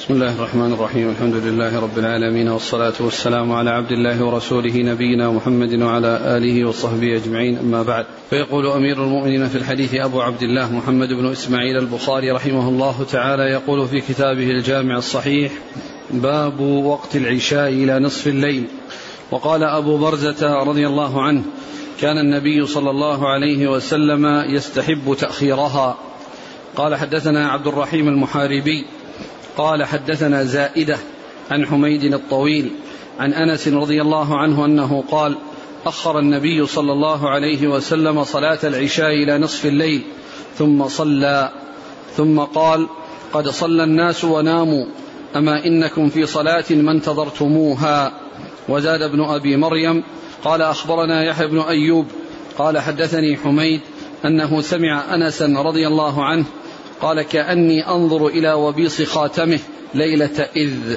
بسم الله الرحمن الرحيم. الحمد لله رب العالمين والصلاة والسلام على عبد الله ورسوله نبينا محمد وعلى آله وصحبه أجمعين. أما بعد فيقول أمير المؤمنين في الحديث أبو عبد الله محمد بن إسماعيل البخاري رحمه الله تعالى يقول في كتابه الجامع الصحيح باب وقت العشاء إلى نصف الليل. وقال أبو برزة رضي الله عنه كان النبي صلى الله عليه وسلم يستحب تأخيرها. قال حدثنا عبد الرحيم المحاربي قال حدثنا زائدة عن حميد الطويل عن أنس رضي الله عنه أنه قال أخر النبي صلى الله عليه وسلم صلاة العشاء إلى نصف الليل ثم صلى ثم قال قد صلى الناس وناموا أما إنكم في صلاة ما انتظرتموها؟ وزاد ابن أبي مريم قال أخبرنا يحيى بن أيوب قال حدثني حميد أنه سمع أنسا رضي الله عنه قال كأني أنظر إلى وبيص خاتمه ليلة إذ.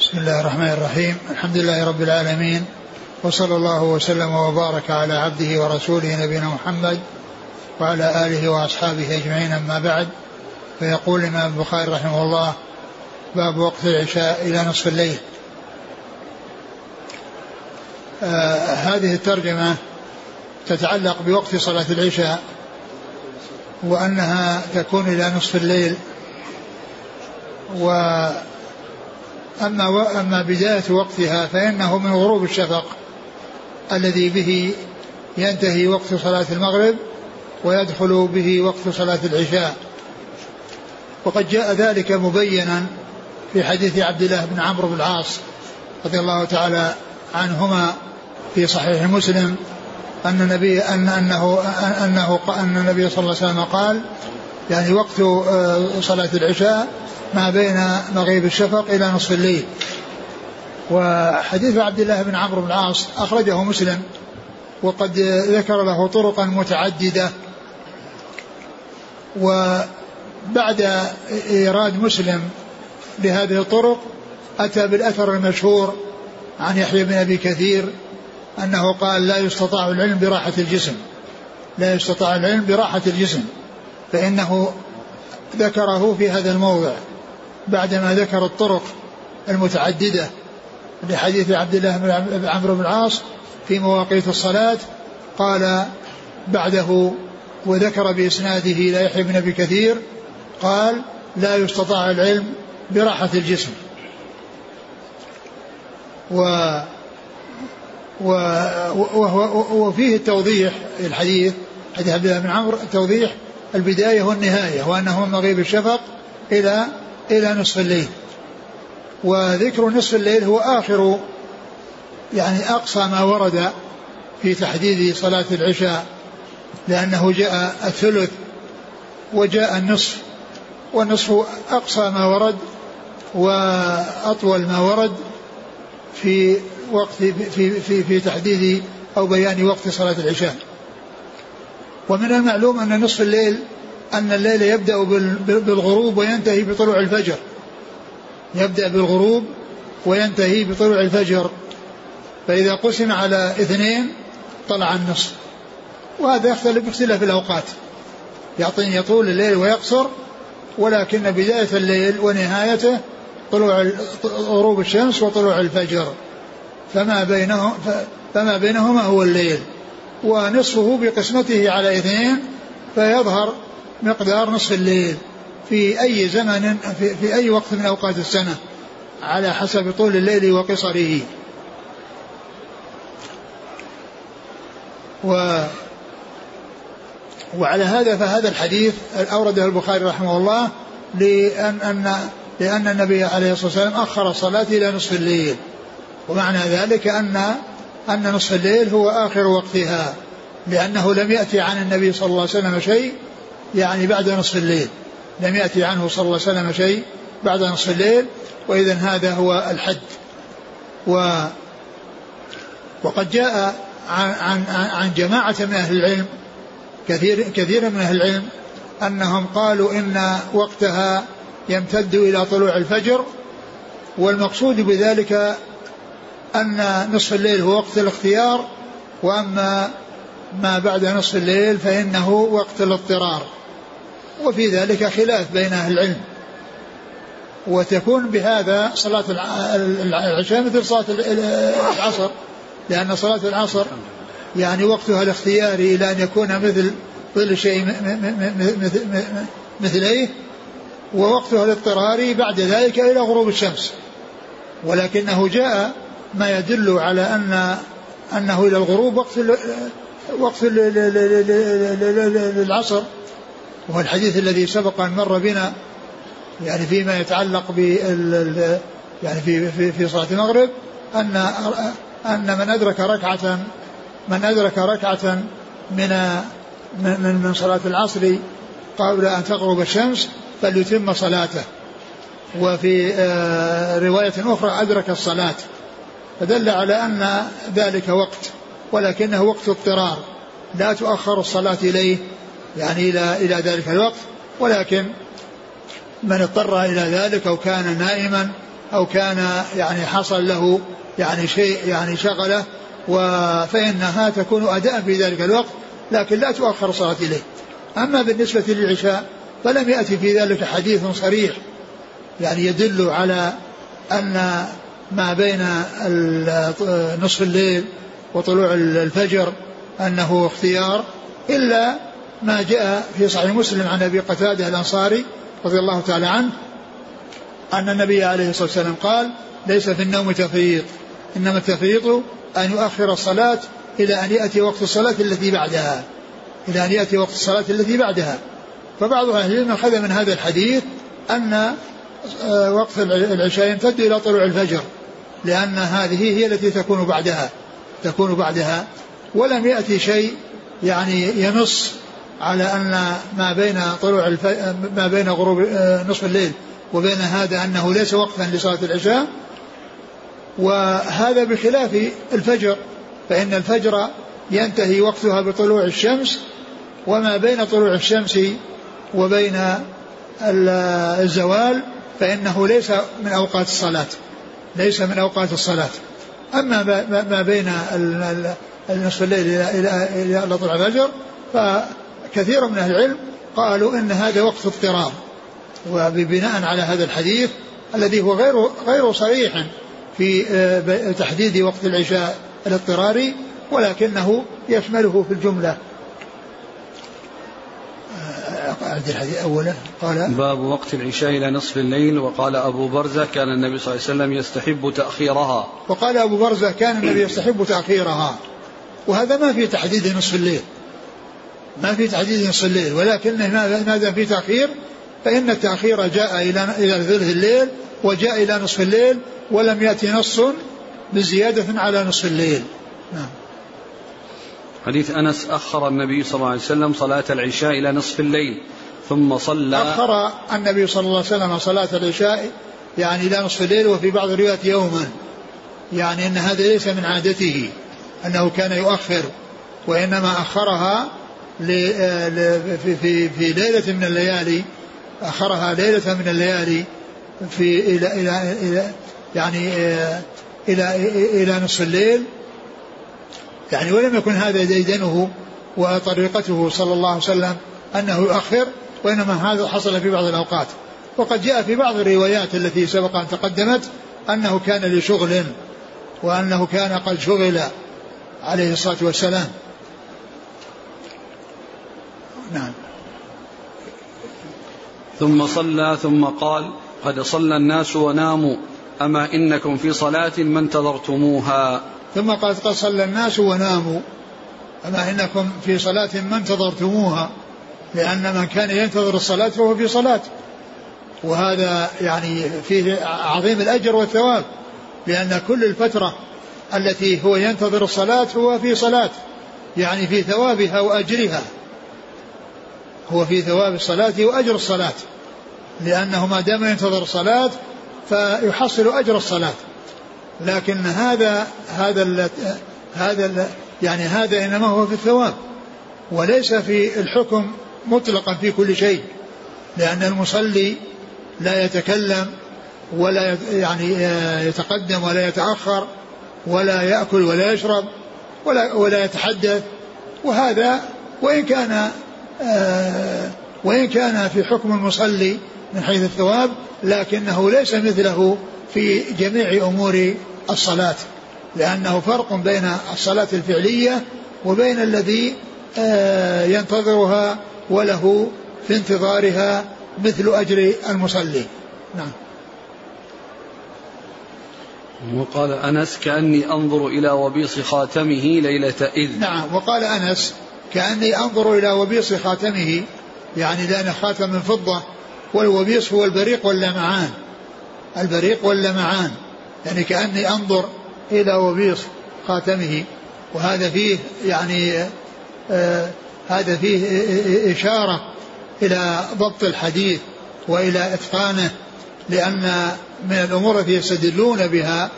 بسم الله الرحمن الرحيم. الحمد لله رب العالمين. وصلى الله وسلم وبارك على عبده ورسوله نبينا محمد وعلى آله وأصحابه أجمعين أما بعد. فيقول الإمام البخاري رحمه الله باب وقت العشاء إلى نصف الليل. آه هذه الترجمة تتعلق بوقت صلاة العشاء. وأنها تكون إلى نصف الليل. و أما و... أما بداية وقتها فإنه من غروب الشفق الذي به ينتهي وقت صلاة المغرب ويدخل به وقت صلاة العشاء. وقد جاء ذلك مبينا في حديث عبد الله بن عمرو بن العاص رضي الله تعالى عنهما في صحيح مسلم. أن النبي أن أنه أنه أن النبي صلى الله عليه وسلم قال يعني وقت صلاة العشاء ما بين مغيب الشفق إلى نصف الليل. وحديث عبد الله بن عمرو بن العاص أخرجه مسلم وقد ذكر له طرقا متعددة. وبعد إيراد مسلم بهذه الطرق أتى بالأثر المشهور عن يحيى بن أبي كثير أنه قال لا يستطاع العلم براحة الجسم. لا يستطاع العلم براحة الجسم. فإنه ذكره في هذا الموضع بعدما ذكر الطرق المتعددة لحديث عبد الله بن عمرو بن العاص في مواقيت الصلاة. قال بعده وذكر بإسناده لا يحيى بن أبي كثير قال لا يستطاع العلم براحة الجسم. و وفيه التوضيح الحديث حديث عبد الله بن عمرو التوضيح البداية والنهاية وأنه من مغيب الشفق إلى إلى نصف الليل. وذكر نصف الليل هو آخر يعني أقصى ما ورد في تحديد صلاة العشاء لأنه جاء الثلث وجاء النصف والنصف أقصى ما ورد وأطول ما ورد في وقت في في في تحديد أو بيان وقت صلاة العشاء. ومن المعلوم أن نصف الليل أن الليل يبدأ بالغروب وينتهي بطلوع الفجر. يبدأ بالغروب وينتهي بطلوع الفجر. فإذا قسم على اثنين طلع النصف. وهذا يختلف باختلاف الأوقات. يعطيني يطول الليل ويقصر ولكن بداية الليل ونهايته طلوع غروب الشمس وطلوع الفجر فما بينه فما بينهما هو الليل. ونصفه بقسمته على اثنين فيظهر مقدار نصف الليل في أي زمن في, في أي وقت من أوقات السنة على حسب طول الليل وقصره. و وعلى هذا فهذا الحديث أورده البخاري رحمه الله لأن أن لأن النبي عليه الصلاة والسلام أخر الصلاة إلى نصف الليل. ومعنى ذلك أن أن نصف الليل هو آخر وقتها لأنه لم يأتي عن النبي صلى الله عليه وسلم شيء يعني بعد نصف الليل. لم يأتي عنه صلى الله عليه وسلم شيء بعد نصف الليل وإذا هذا هو الحد. و وقد جاء عن, عن, عن جماعة من أهل العلم كثير كثير من أهل العلم أنهم قالوا إن وقتها يمتد إلى طلوع الفجر والمقصود بذلك أن نصف الليل هو وقت الاختيار وأما ما بعد نصف الليل فإنه وقت الاضطرار. وفي ذلك خلاف بين أهل العلم. وتكون بهذا صلاة العشاء مثل صلاة العصر لأن صلاة العصر يعني وقتها الاختياري إلى أن يكون مثل كل شيء مثليه ووقتها الاضطراري بعد ذلك إلى غروب الشمس. ولكنه جاء ما يدل على أن أنه إلى الغروب وقت وقت العصر. وهو الحديث الذي سبق أن مر بنا يعني فيما يتعلق بال يعني في في في صلاة المغرب أن أن من أدرك ركعة من أدرك ركعة من من من صلاة العصر قبل أن تغرب الشمس فليتم صلاته. وفي آه، رواية أخرى أدرك الصلاة. فدل على أن ذلك وقت ولكنه وقت اضطرار. لا تؤخر الصلاة إليه يعني إلى إلى ذلك الوقت ولكن من اضطر إلى ذلك أو كان نائما أو كان يعني حصل له يعني شيء يعني شغلة فإنها تكون أداء في ذلك الوقت لكن لا تؤخر الصلاة إليه. أما بالنسبة للعشاء فلم يأتي في ذلك حديث صريح يعني يدل على أن ما بين نصف الليل وطلوع الفجر أنه اختيار إلا ما جاء في صحيح مسلم عن أبي قتادة الأنصاري رضي الله تعالى عنه أن النبي عليه الصلاة والسلام قال ليس في النوم تفريط إنما التفريط أن يؤخر الصلاة إلى أن يأتي وقت الصلاة التي بعدها إلى أن يأتي وقت الصلاة التي بعدها. فبعض أهل العلم أخذ من هذا الحديث أن وقت العشاء يمتد إلى طلوع الفجر لأن هذه هي التي تكون بعدها تكون بعدها. ولم يأتي شيء يعني ينص على أن ما بين طلوع الف... ما بين غروب آه، نصف الليل وبين هذا أنه ليس وقتا لصلاة العشاء. وهذا بخلاف الفجر فإن الفجر ينتهي وقتها بطلوع الشمس وما بين طلوع الشمس وبين الزوال فإنه ليس من أوقات الصلاة. ليس من أوقات الصلاة. أما ما بين نصف الليل إلى إلى إلى طلوع الفجر فكثير من أهل العلم قالوا إن هذا وقت اضطراب. وبناء على هذا الحديث الذي هو غير غير صريح في آه، تحديد وقت العشاء الاضطراري ولكنه يشمله في الجملة. أعد الحديث أولا قال باب وقت العشاء إلى نصف الليل وقال أبو برزة كان النبي صلى الله عليه وسلم يستحب تأخيرها. وقال أبو برزة كان النبي يستحب تأخيرها. وهذا ما في تحديد نصف الليل. ما في تحديد نصف الليل ولكنه ما دام في تأخير؟ فإن التأخير جاء إلى إلى ثلث الليل وجاء إلى نصف الليل ولم يأتي نص بزيادة على نصف الليل. نعم. حديث أنس أخر النبي صلى الله عليه وسلم صلاة العشاء إلى نصف الليل. ثم صلى. أخر النبي صلى الله عليه وسلم صلاة العشاء يعني إلى نصف الليل وفي بعض الروايات يوما. يعني أن هذا ليس من عادته أنه كان يؤخر وإنما أخرها في, في, في ليلة من الليالي أخرها ليلة من الليالي في إلى إلى, إلى يعني آه، إلى إلى, إلى نصف الليل. يعني ولم يكن هذا ديدنه وطريقته صلى الله عليه وسلم أنه يؤخر. وإنما هذا حصل في بعض الأوقات. وقد جاء في بعض الروايات التي سبق أن تقدمت أنه كان لشغل وأنه كان قد شغل عليه الصلاة والسلام. نعم. ثم صلى ثم قال قد صلى الناس وناموا أما إنكم في صلاة ما انتظرتموها. ثم قال قد صلى الناس وناموا أما إنكم في صلاة ما انتظرتموها. لأن من كان ينتظر الصلاة فهو في صلاة وهذا يعني فيه عظيم الأجر والثواب لأن كل الفترة التي هو ينتظر الصلاة هو في صلاة يعني في ثوابها وأجرها. هو في ثواب الصلاة وأجر الصلاة لأنه ما دام ينتظر الصلاة فيحصل أجر الصلاة. لكن هذا هذا هذا يعني هذا إنما هو في الثواب وليس في الحكم مطلقا في كل شيء لأن المصلي لا يتكلم ولا يعني يتقدم ولا يتأخر ولا يأكل ولا يشرب ولا ولا يتحدث وهذا وإن كان آه، وإن كان في حكم المصلي من حيث الثواب لكنه ليس مثله في جميع أمور الصلاة لأنه فرق بين الصلاة الفعلية وبين الذي آه، ينتظرها وله في انتظارها مثل أجر المصلي. نعم. وقال أنس كأني أنظر إلى وبيص خاتمه ليلة إذ. نعم. وقال أنس كأني أنظر إلى وبيص خاتمه يعني لأن خاتم من فضة والوبيص هو البريق واللمعان. البريق واللمعان. يعني كأني أنظر إلى وبيص خاتمه. وهذا فيه يعني آه هذا فيه إشارة إلى ضبط الحديث وإلى إتقانه لأن من الأمور التي يستدلون بها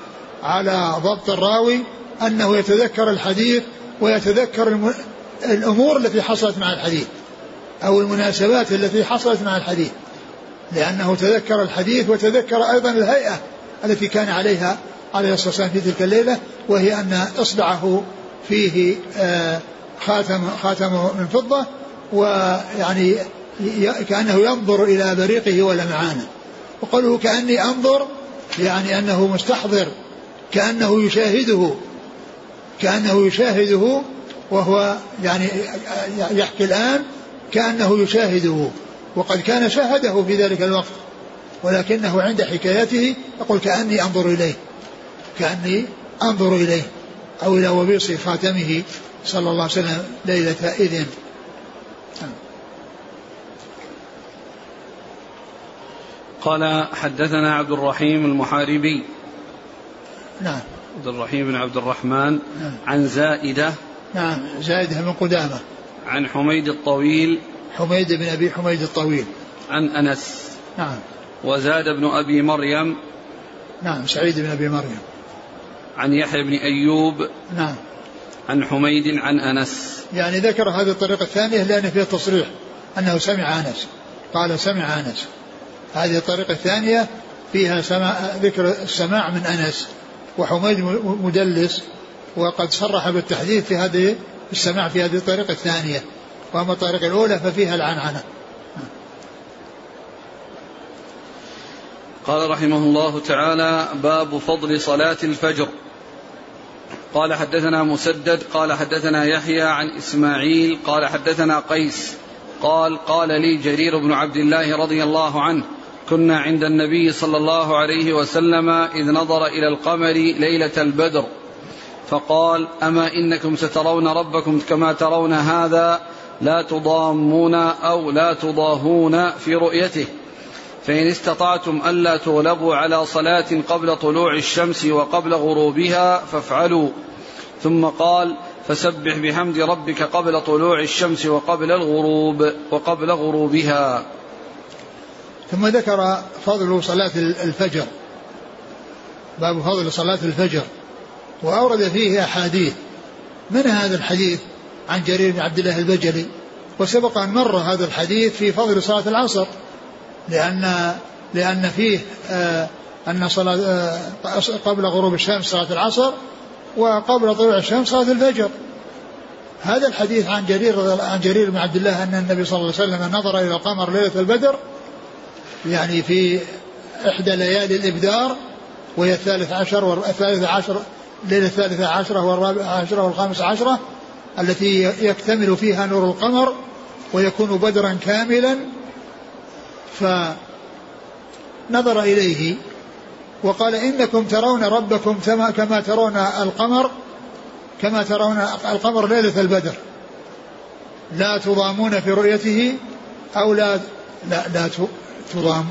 على ضبط الراوي أنه يتذكر الحديث ويتذكر الأمور التي حصلت مع الحديث أو المناسبات التي حصلت مع الحديث لأنه تذكر الحديث وتذكر أيضا الهيئة التي كان عليها عليه الصلاة والسلام في تلك الليلة وهي أن إصبعه فيه آه، خاتم خاتمه من فضة ويعني كأنه ينظر إلى بريقه ولمعانه وقوله كأني أنظر يعني أنه مستحضر كأنه يشاهده كأنه يشاهده وهو يعني يحكي الآن كأنه يشاهده. وقد كان شاهده في ذلك الوقت ولكنه عند حكايته يقول كأني أنظر إليه كأني أنظر إليه أو إلى وبيص خاتمه. صلى الله عليه وسلم ليلة إذن. قال حدثنا عبد الرحيم المحاربي. نعم. عبد الرحيم بن عبد الرحمن نعم. عن زائدة. نعم زائدة من قدامة. عن حميد الطويل. حميد بن أبي حميد الطويل. عن أنس. نعم. وزاد بن أبي مريم. نعم سعيد بن أبي مريم. عن يحيى بن أيوب. نعم. عن حميد عن أنس. يعني ذكر هذه الطريقة الثانية لأن فيها تصريح أنه سمع أنس. قال سمع أنس. هذه الطريقة الثانية فيها سماع ذكر السماع من أنس. وحميد مدلس. وقد صرح بالتحديث في هذه السماع في هذه الطريقة الثانية. وأما الطريقة الأولى ففيها العنعنة. قال رحمه الله تعالى باب فضل صلاة الفجر. قال حدثنا مسدد قال حدثنا يحيى عن إسماعيل قال حدثنا قيس قال قال لي جرير بن عبد الله رضي الله عنه كنا عند النبي صلى الله عليه وسلم إذ نظر إلى القمر ليلة البدر فقال أما إنكم سترون ربكم كما ترون هذا لا تضامون أو لا تضاهون في رؤيته. فإن استطعتم ألا تغلبوا على صلاة قبل طلوع الشمس وقبل غروبها فافعلوا. ثم قال فسبح بحمد ربك قبل طلوع الشمس وقبل الغروب وقبل غروبها. ثم ذكر فضل صلاة الفجر. باب فضل صلاة الفجر. وأورد فيه أحاديث. من هذا الحديث؟ عن جرير بن عبد الله البجلي. وسبق أن مر هذا الحديث في فضل صلاة العصر. لأن لأن فيه آه أن صلاة آه قبل غروب الشمس صلاة العصر وقبل طلوع الشمس صلاة الفجر. هذا الحديث عن جرير عن جرير بن عبد الله أن النبي صلى الله عليه وسلم نظر إلى القمر ليلة البدر يعني في إحدى ليالي الإبدار وهي الثالث عشر والثالث عشر ليلة الثالثة عشرة والرابعة عشرة والخامسة عشرة التي يكتمل فيها نور القمر ويكون بدرا كاملا فنظر إليه وقال إنكم ترون ربكم كما ترون القمر كما ترون القمر ليلة البدر. لا تضامون في رؤيته أو لا لا لا تضام.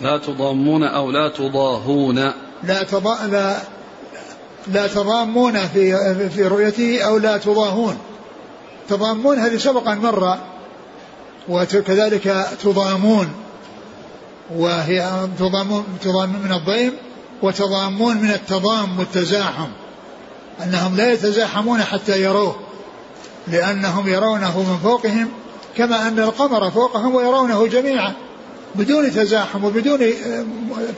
لا تضامون أو لا تضاهون. لا تضا لا لا تضامون في في رؤيته أو لا تضاهون. تضامون هذه سبق أن مر وكذلك تضامون. وهي تضامون تضامون من الضيم وتضامون من التضام والتزاحم. أنهم لا يتزاحمون حتى يروه لأنهم يرونه من فوقهم كما أن القمر فوقهم ويرونه جميعا بدون تزاحم وبدون آه،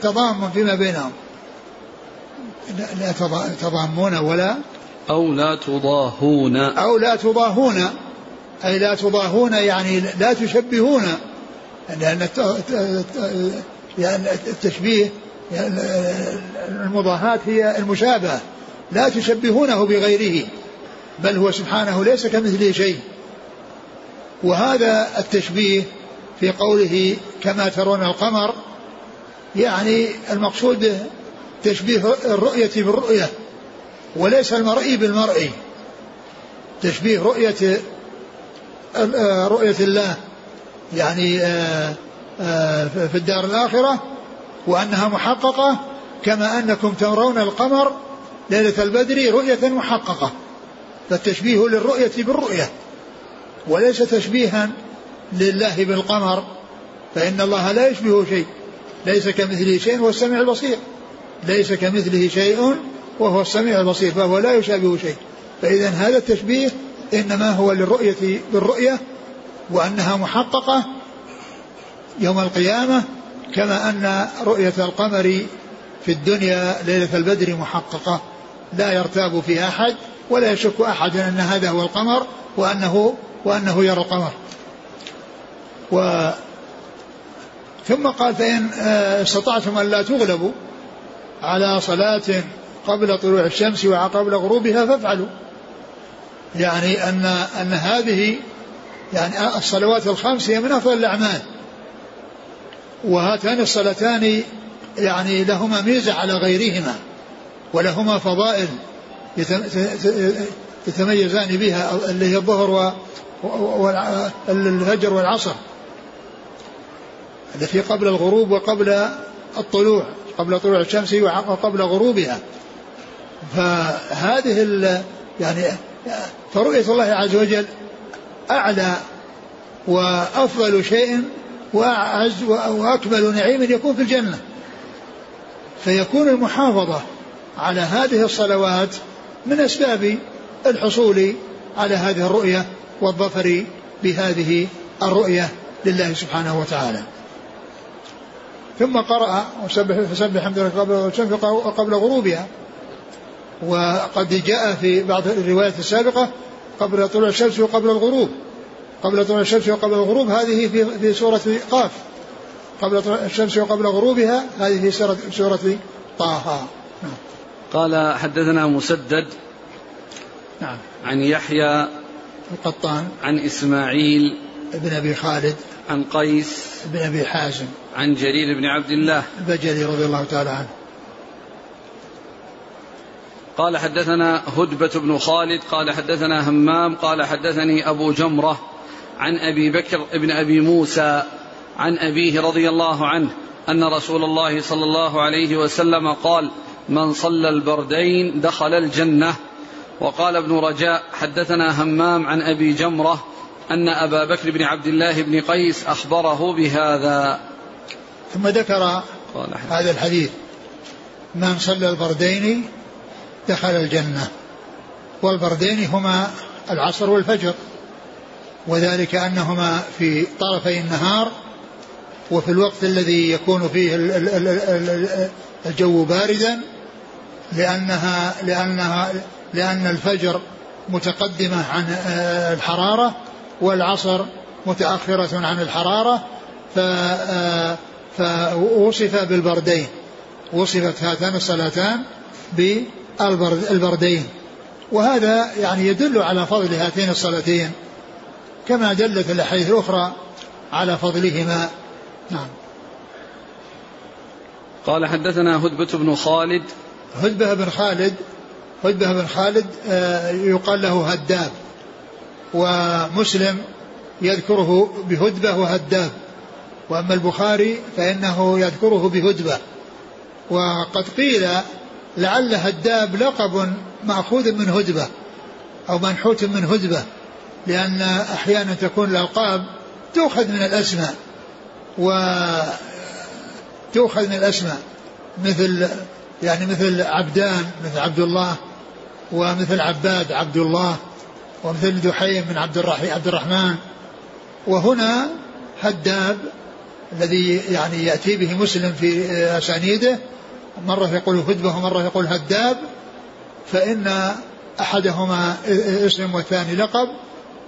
تضامن فيما بينهم. لا تضامون ولا أو لا تضاهون. أو لا تضاهون أي لا تضاهون يعني لا تشبهون. لأن يعني التشبيه المضاهاة هي المشابهة لا تشبهونه بغيره بل هو سبحانه ليس كمثله شيء. وهذا التشبيه في قوله كما ترون القمر يعني المقصود تشبيه الرؤية بالرؤية وليس المرئي بالمرئي تشبيه رؤية رؤية الله. يعني آه، آه، في الدار الآخرة وأنها محققة كما أنكم ترون القمر ليلة البدر رؤية محققة فالتشبيه للرؤية بالرؤية وليس تشبيها لله بالقمر فإن الله لا يشبه شيء ليس كمثله شيء هو السميع البصير ليس كمثله شيء وهو السميع البصير فهو لا يشابه شيء فإذا هذا التشبيه إنما هو للرؤية بالرؤية وأنها محققة يوم القيامة كما أن رؤية القمر في الدنيا ليلة البدر محققة لا يرتاب فيها أحد ولا يشك أحد أن هذا هو القمر وأنه وأنه يرى القمر. و ثم قال فإن آه، استطعتم أن لا تغلبوا على صلاة قبل طلوع الشمس وقبل غروبها فافعلوا. يعني أن أن هذه يعني الصلوات الخمس هي من أفضل الأعمال. وهاتان الصلاتان يعني لهما ميزة على غيرهما ولهما فضائل يتميزان بها اللي هي الظهر والفجر والعصر التي قبل الغروب وقبل الطلوع قبل طلوع الشمس وقبل غروبها. فهذه يعني فرؤية الله عز وجل أعلى وأفضل شيء وأعز وأكمل نعيم يكون في الجنة. فيكون المحافظة على هذه الصلوات من أسباب الحصول على هذه الرؤية والظفر بهذه الرؤية لله سبحانه وتعالى. ثم قرأ وسبح فسبح حمد قبل الشمس قبل غروبها. وقد جاء في بعض الروايات السابقة قبل طلوع الشمس وقبل الغروب. قبل طلوع الشمس وقبل الغروب هذه في في سورة قاف. قبل طلوع الشمس وقبل غروبها هذه في سورة سورة طه. نعم. قال حدثنا مسدد نعم. عن يحيى القطان. عن إسماعيل ابن أبي خالد. عن قيس بن أبي حازم. عن جرير بن عبد الله. البجلي رضي الله تعالى عنه. قال حدثنا هدبة بن خالد قال حدثنا همام قال حدثني أبو جمرة عن أبي بكر بن أبي موسى عن أبيه رضي الله عنه أن رسول الله صلى الله عليه وسلم قال من صلى البردين دخل الجنة وقال ابن رجاء حدثنا همام عن أبي جمرة أن أبا بكر بن عبد الله بن قيس أخبره بهذا ثم ذكر هذا الحديث من صلى البردين دخل الجنة. والبردين هما العصر والفجر. وذلك أنهما في طرفي النهار وفي الوقت الذي يكون فيه الجو باردا لأنها لأنها لأن الفجر متقدمة عن آه، الحرارة والعصر متأخرة عن الحرارة آه، فوصف بالبردين. وصفت هاتان الصلاتان بالبردين وهذا يعني يدل على فضل هاتين الصلاتين كما دلت الأحاديث الأخرى على فضلهما. نعم. قال حدثنا هدبة بن خالد. هدبة بن خالد هدبة بن خالد آه، يقال له هداب. ومسلم يذكره بهدبة وهداب. وأما البخاري فإنه يذكره بهدبة. وقد قيل لعل هداب لقب مأخوذ من هدبة أو منحوت من هدبة لأن أحيانا تكون الألقاب تؤخذ من الأسماء و تؤخذ من الأسماء مثل يعني مثل عبدان مثل عبد الله ومثل عباد عبد الله ومثل دحيم من عبد الرحيم عبد الرحمن. وهنا هداب الذي يعني يأتي به مسلم في أسانيده مرة يقول هدبة ومرة يقول هداب فإن أحدهما اسم والثاني لقب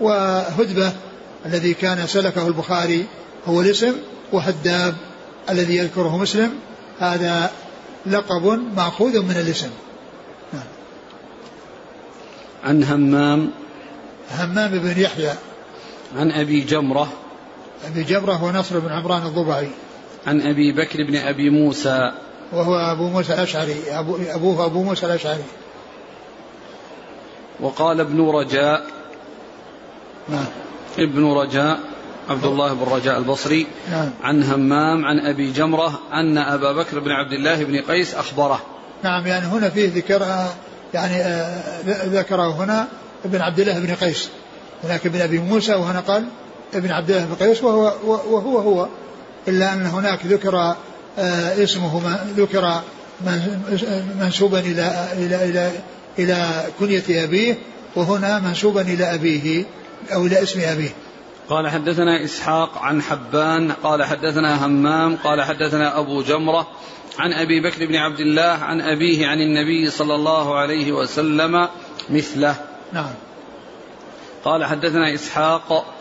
وهدبة الذي كان سلكه البخاري هو الاسم وهداب الذي يذكره مسلم هذا لقب مأخوذ من الاسم. نعم. عن همام. همام بن يحيى. عن أبي جمرة. أبي جمرة هو نصر بن عمران الضبعي. عن أبي بكر بن أبي موسى. وهو أبو موسى الأشعري أبو أبوه أبو موسى الأشعري. وقال ابن رجاء نعم. ابن رجاء عبد الله بن رجاء البصري نعم. عن همام عن أبي جمرة أن أبا بكر بن عبد الله بن قيس أخبره. نعم يعني هنا فيه ذكر يعني آه، ذكره هنا ابن عبد الله بن قيس. هناك ابن أبي موسى وهنا قال ابن عبد الله بن قيس وهو, وهو هو إلا أن هناك ذكر اسمه ذكر منسوبا إلى إلى إلى إلى كنية أبيه وهنا منسوبا إلى أبيه أو إلى اسم أبيه. قال حدثنا إسحاق عن حبان قال حدثنا همام قال حدثنا أبو جمرة عن أبي بكر بن عبد الله عن أبيه عن النبي صلى الله عليه وسلم مثله. نعم. قال حدثنا إسحاق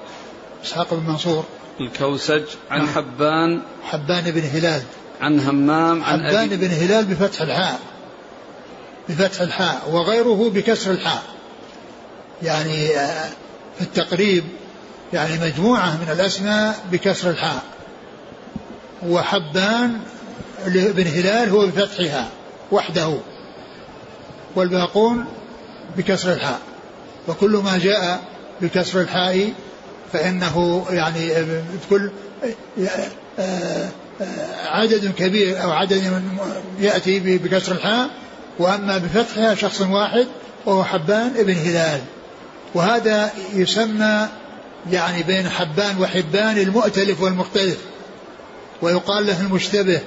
إسحاق بن منصور. الكوسج عن نعم. حبان. حبان بن هلال. عن همام عن حبان بن هلال بفتح الحاء. بفتح الحاء وغيره بكسر الحاء. يعني آه، في التقريب يعني مجموعة من الأسماء بكسر الحاء. وحبان بن هلال هو بفتحها وحده والباقون بكسر الحاء. وكل ما جاء بكسر الحاء فإنه يعني كل عدد كبير أو عدد يأتي بكسر الحاء وأما بفتحها شخص واحد وهو حبان ابن هلال. وهذا يسمى يعني بين حبان وحبان المؤتلف والمختلف ويقال له المشتبه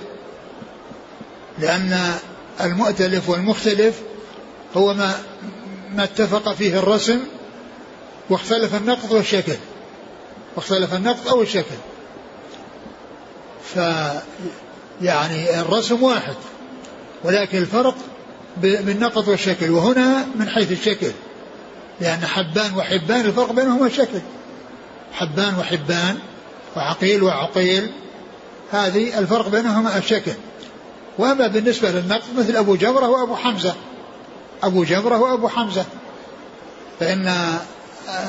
لأن المؤتلف والمختلف هو ما ما اتفق فيه الرسم واختلف النقط والشكل. واختلف النقط أو الشكل. ف يعني الرسم واحد ولكن الفرق بالنقط والشكل وهنا من حيث الشكل لأن حبان وحبان الفرق بينهما الشكل. حبان وحبان وعقيل وعقيل هذه الفرق بينهما الشكل. وأما بالنسبة للنقط مثل أبو جمرة وأبو حمزة. أبو جمرة وأبو حمزة. فإن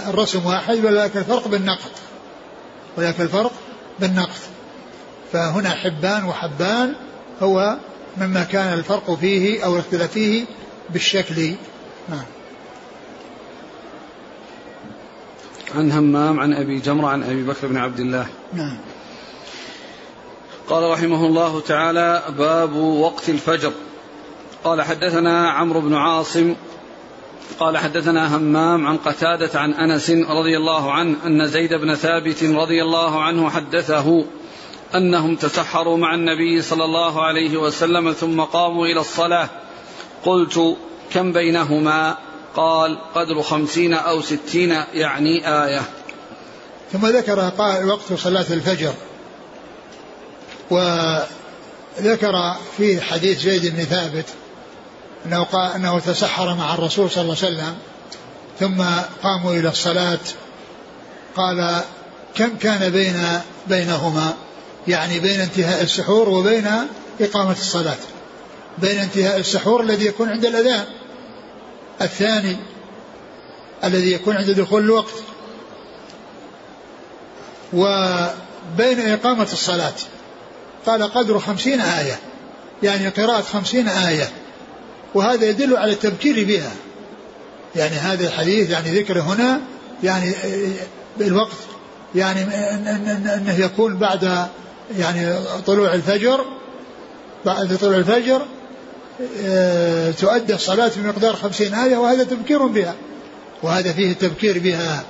الرسم واحد ولكن الفرق بالنقط. ولكن الفرق بالنقط. فهنا حبان وحبان هو مما كان الفرق فيه أو الاختلاف فيه بالشكل. نعم. عن همام عن أبي جمرة عن أبي بكر بن عبد الله. نعم. قال رحمه الله تعالى باب وقت الفجر. قال حدثنا عمرو بن عاصم. قال حدثنا همام عن قتادة عن أنس رضي الله عنه أن زيد بن ثابت رضي الله عنه حدثه. أنهم تسحروا مع النبي صلى الله عليه وسلم ثم قاموا إلى الصلاة. قلت كم بينهما؟ قال قدر خمسين أو ستين يعني آية. ثم ذكر وقت صلاة الفجر. وذكر في حديث زيد بن ثابت أنه قال أنه تسحر مع الرسول صلى الله عليه وسلم ثم قاموا إلى الصلاة. قال كم كان بين بينهما؟ يعني بين انتهاء السحور وبين إقامة الصلاة. بين انتهاء السحور الذي يكون عند الأذان. الثاني الذي يكون عند دخول الوقت. وبين إقامة الصلاة. قال قدر خمسين آية. يعني قراءة خمسين آية. وهذا يدل على التبكير بها. يعني هذا الحديث يعني ذكره هنا يعني بالوقت. يعني إنه يكون بعد يعني طلوع الفجر بعد طلوع الفجر آه، تؤدى الصلاة بمقدار خمسين آية وهذا تبكير بها. وهذا فيه التبكير بها.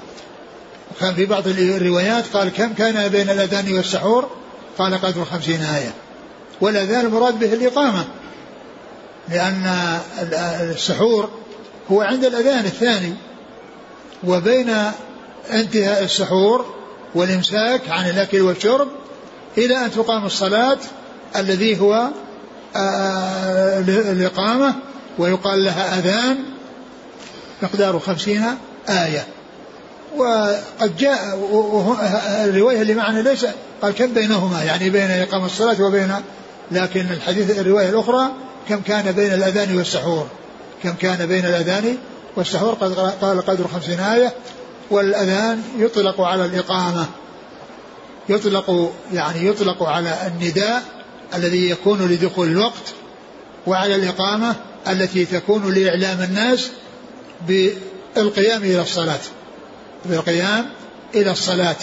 كان في بعض الروايات قال كم كان بين الأذان والسحور؟ قال قدر خمسين آية. والأذان المراد به الإقامة لأن السحور هو عند الأذان الثاني. وبين انتهاء السحور والإمساك عن الأكل والشرب إلى أن تقام الصلاة الذي هو آه، الإقامة ويقال لها أذان مقدار خمسين آية. وقد جاء الرواية اللي معنا ليس قال كم بينهما؟ يعني بين إقامة الصلاة وبين لكن الحديث الرواية الأخرى كم كان بين الأذان والسحور؟ كم كان بين الأذان والسحور؟ قال قدر خمسين آية والأذان يطلق على الإقامة. يطلق يعني يطلق على النداء الذي يكون لدخول الوقت وعلى الإقامة التي تكون لإعلام الناس بالقيام إلى الصلاة. بالقيام إلى الصلاة.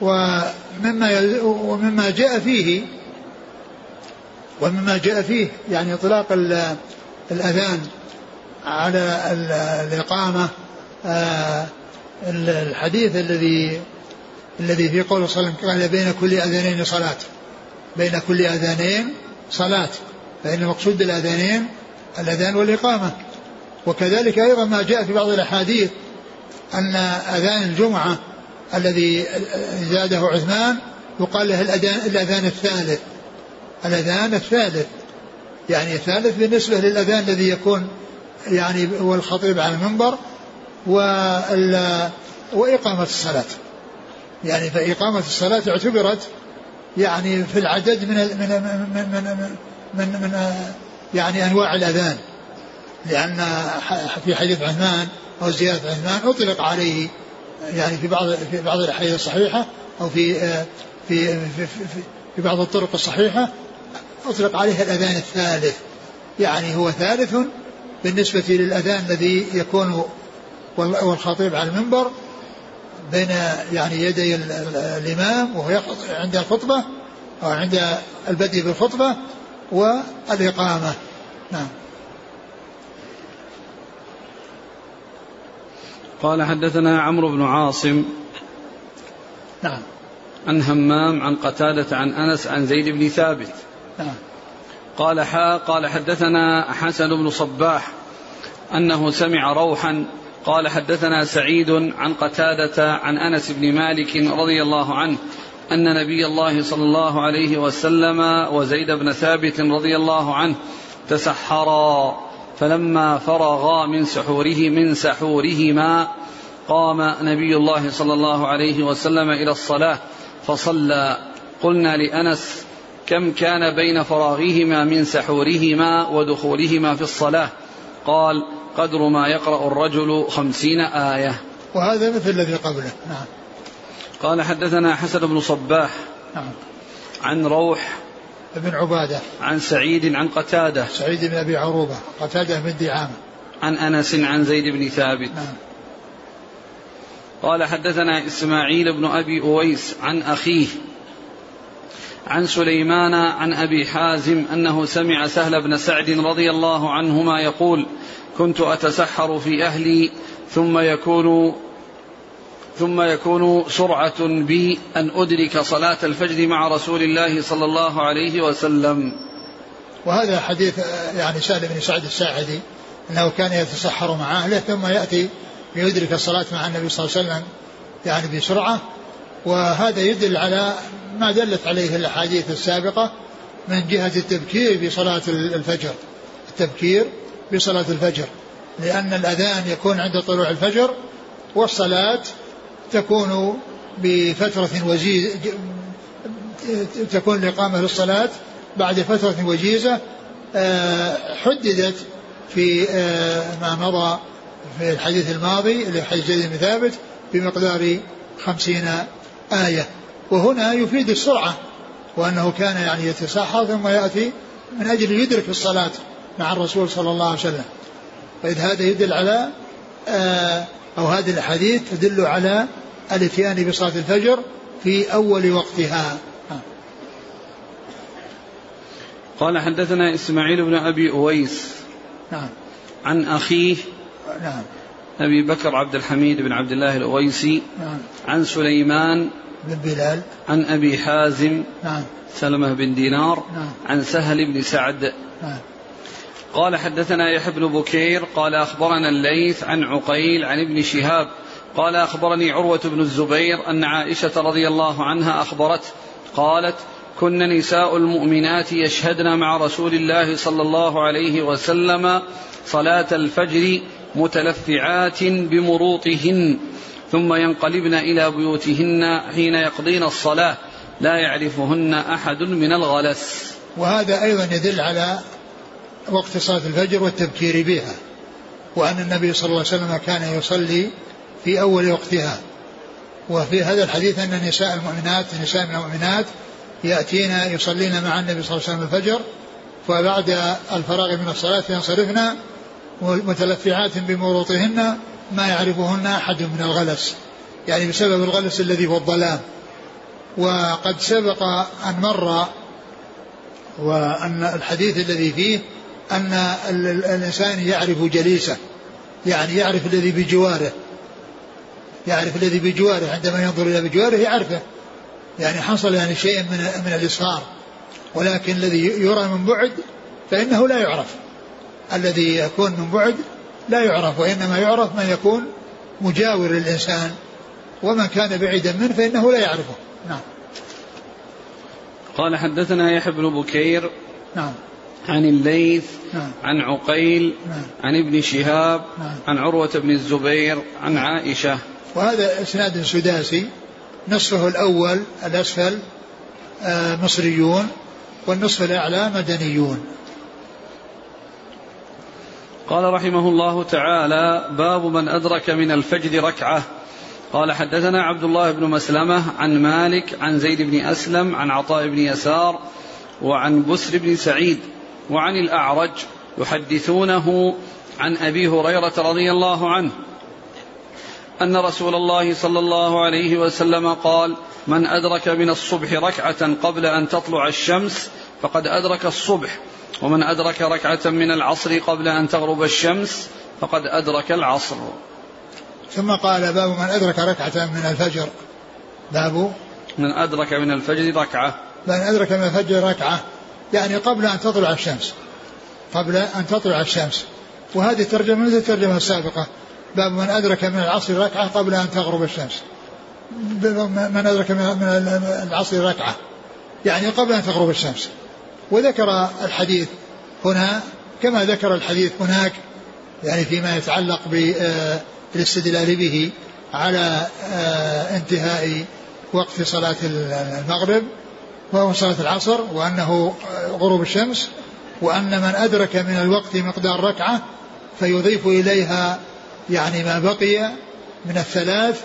ومما ومما جاء فيه ومما جاء فيه يعني إطلاق الأذان على الإقامة آه، الحديث الذي الذي في قوله صلى الله عليه وسلم قال بين كل أذانين صلاة. بين كل أذانين صلاة. فإن المقصود بالأذانين الأذان والإقامة. وكذلك أيضا ما جاء في بعض الأحاديث أن أذان الجمعة الذي زاده عثمان يقال له الأذان, الأذان الثالث. الأذان الثالث. يعني الثالث بالنسبة للأذان الذي يكون يعني والخطيب على المنبر وإقامة الصلاة. يعني فإقامة الصلاة اعتبرت يعني في العدد من من من من, من, من يعني أنواع الأذان. لأن في حديث عثمان أو زيادة عثمان أطلق عليه يعني في بعض في بعض الأحاديث الصحيحة أو في في في, في, في بعض الطرق الصحيحة أطلق عليه الأذان الثالث. يعني هو ثالث بالنسبة للأذان الذي يكون والخطيب على المنبر بين يعني يدي الإمام وهو عند الخطبة أو عند البدء بالخطبة والإقامة. نعم. قال حدثنا عمرو بن عاصم نعم. عن همام عن قتادة عن أنس عن زيد بن ثابت. نعم. قال حا قال حدثنا حسن بن صباح أنه سمع روحا قال حدثنا سعيد عن قتادة عن أنس بن مالك رضي الله عنه أن نبي الله صلى الله عليه وسلم وزيد بن ثابت رضي الله عنه تسحرا فلما فرغا من سحوره من سحورهما قام نبي الله صلى الله عليه وسلم إلى الصلاة فصلى. قلنا لأنس كم كان بين فراغهما من سحورهما ودخولهما في الصلاة؟ قال قدر ما يقرأ الرجل خمسين آية. وهذا مثل الذي قبله. نعم. قال حدثنا حسن بن صباح نعم. عن روح بن عبادة. عن سعيد عن قتادة. سعيد بن أبي عروبة. قتادة بن دعامة عن أنس عن زيد بن ثابت. نعم. قال حدثنا إسماعيل بن أبي أويس عن أخيه عن سليمان عن أبي حازم أنه سمع سهل بن سعد رضي الله عنهما يقول كنت أتسحر في أهلي ثم يكون ثم يكون سرعة بي أن أدرك صلاة الفجر مع رسول الله صلى الله عليه وسلم. وهذا حديث يعني سهل بن سعد الساعدي أنه كان يتسحر مع أهله ثم يأتي ليدرك الصلاة مع النبي صلى الله عليه وسلم يعني بسرعة. وهذا يدل على ما دلت عليه الأحاديث السابقة من جهة التبكير بصلاة الفجر. التبكير بصلاة الفجر لأن الأذان يكون عند طلوع الفجر والصلاة تكون بفترة وجيزة تكون الإقامة للصلاة بعد فترة وجيزة آه، حددت في آه، ما مضى في الحديث الماضي اللي حديث جيد بن ثابت بمقدار خمسين آية. وهنا يفيد السرعة وأنه كان يعني يتسحر ثم يأتي من أجل يدرك الصلاة. مع الرسول صلى الله عليه وسلم. فإذ هذا يدل على آه، أو هذه الأحاديث تدل على الإتيان بصلاة الفجر في أول وقتها. قال حدثنا إسماعيل بن أبي أويس نعم. عن أخيه نعم. أبي بكر عبد الحميد بن عبد الله الأويسي نعم. عن سليمان بن بلال. عن أبي حازم نعم. سلمة بن دينار نعم. عن سهل بن سعد نعم. قال حدثنا يحيى بن بكير قال أخبرنا الليث عن عقيل عن ابن شهاب قال أخبرني عروة بن الزبير أن عائشة رضي الله عنها أخبرته قالت كن نساء المؤمنات يشهدن مع رسول الله صلى الله عليه وسلم صلاة الفجر متلفعات بمروطهن ثم ينقلبن إلى بيوتهن حين يقضين الصلاة لا يعرفهن أحد من الغلس. وهذا أيضا يدل على وقت صلاة الفجر والتبكير بها وأن النبي صلى الله عليه وسلم كان يصلي في أول وقتها. وفي هذا الحديث أن نساء المؤمنات نساء من المؤمنات يأتين يصلين مع النبي صلى الله عليه وسلم الفجر فبعد الفراغ من الصلاة ينصرفن متلفعات بمروطهن ما يعرفهن أحد من الغلس يعني بسبب الغلس الذي هو الظلام. وقد سبق أن مر وأن الحديث الذي فيه أن الإنسان يعرف جليسه يعني يعرف الذي بجواره يعرف الذي بجواره عندما ينظر إلى بجواره يعرفه. يعني حصل يعني شيء من من الإصرار ولكن الذي يرى من بعد فإنه لا يعرف. الذي يكون من بعد لا يعرف وإنما يعرف من يكون مجاور للإنسان ومن كان بعيدا منه فإنه لا يعرفه. نعم. قال حدثنا يحيى بن بكير نعم. عن الليث نعم. عن عقيل نعم. عن ابن شهاب نعم. عن عروة بن الزبير عن عائشة وهذا إسناد سداسي نصفه الأول الأسفل آه، مصريون والنصف الأعلى مدنيون قال رحمه الله تعالى باب من أدرك من الفجر ركعة قال حدثنا عبد الله بن مسلمة عن مالك عن زيد بن أسلم عن عطاء بن يسار وعن بسر بن سعيد وعن الأعرج يحدثونه عن أبي هريرة رضي الله عنه أن رسول الله صلى الله عليه وسلم قال من أدرك من الصبح ركعة قبل أن تطلع الشمس فقد أدرك الصبح ومن أدرك ركعة من العصر قبل أن تغرب الشمس فقد أدرك العصر. ثم قال باب من أدرك ركعة من الفجر. باب من أدرك من الفجر ركعة. من أدرك من الفجر ركعة. يعني قبل أن تطلع الشمس قبل أن تطلع الشمس. وهذه الترجمة مثل الترجمة السابقة؟ باب من أدرك من العصر ركعة قبل أن تغرب الشمس. من أدرك من العصر ركعة يعني قبل أن تغرب الشمس. وذكر الحديث هنا كما ذكر الحديث هناك يعني فيما يتعلق بالاستدلال به على آه، انتهاء وقت صلاة المغرب. وهو صلاة العصر وأنه غروب الشمس وأن من أدرك من الوقت مقدار ركعة فيضيف إليها يعني ما بقي من الثلاث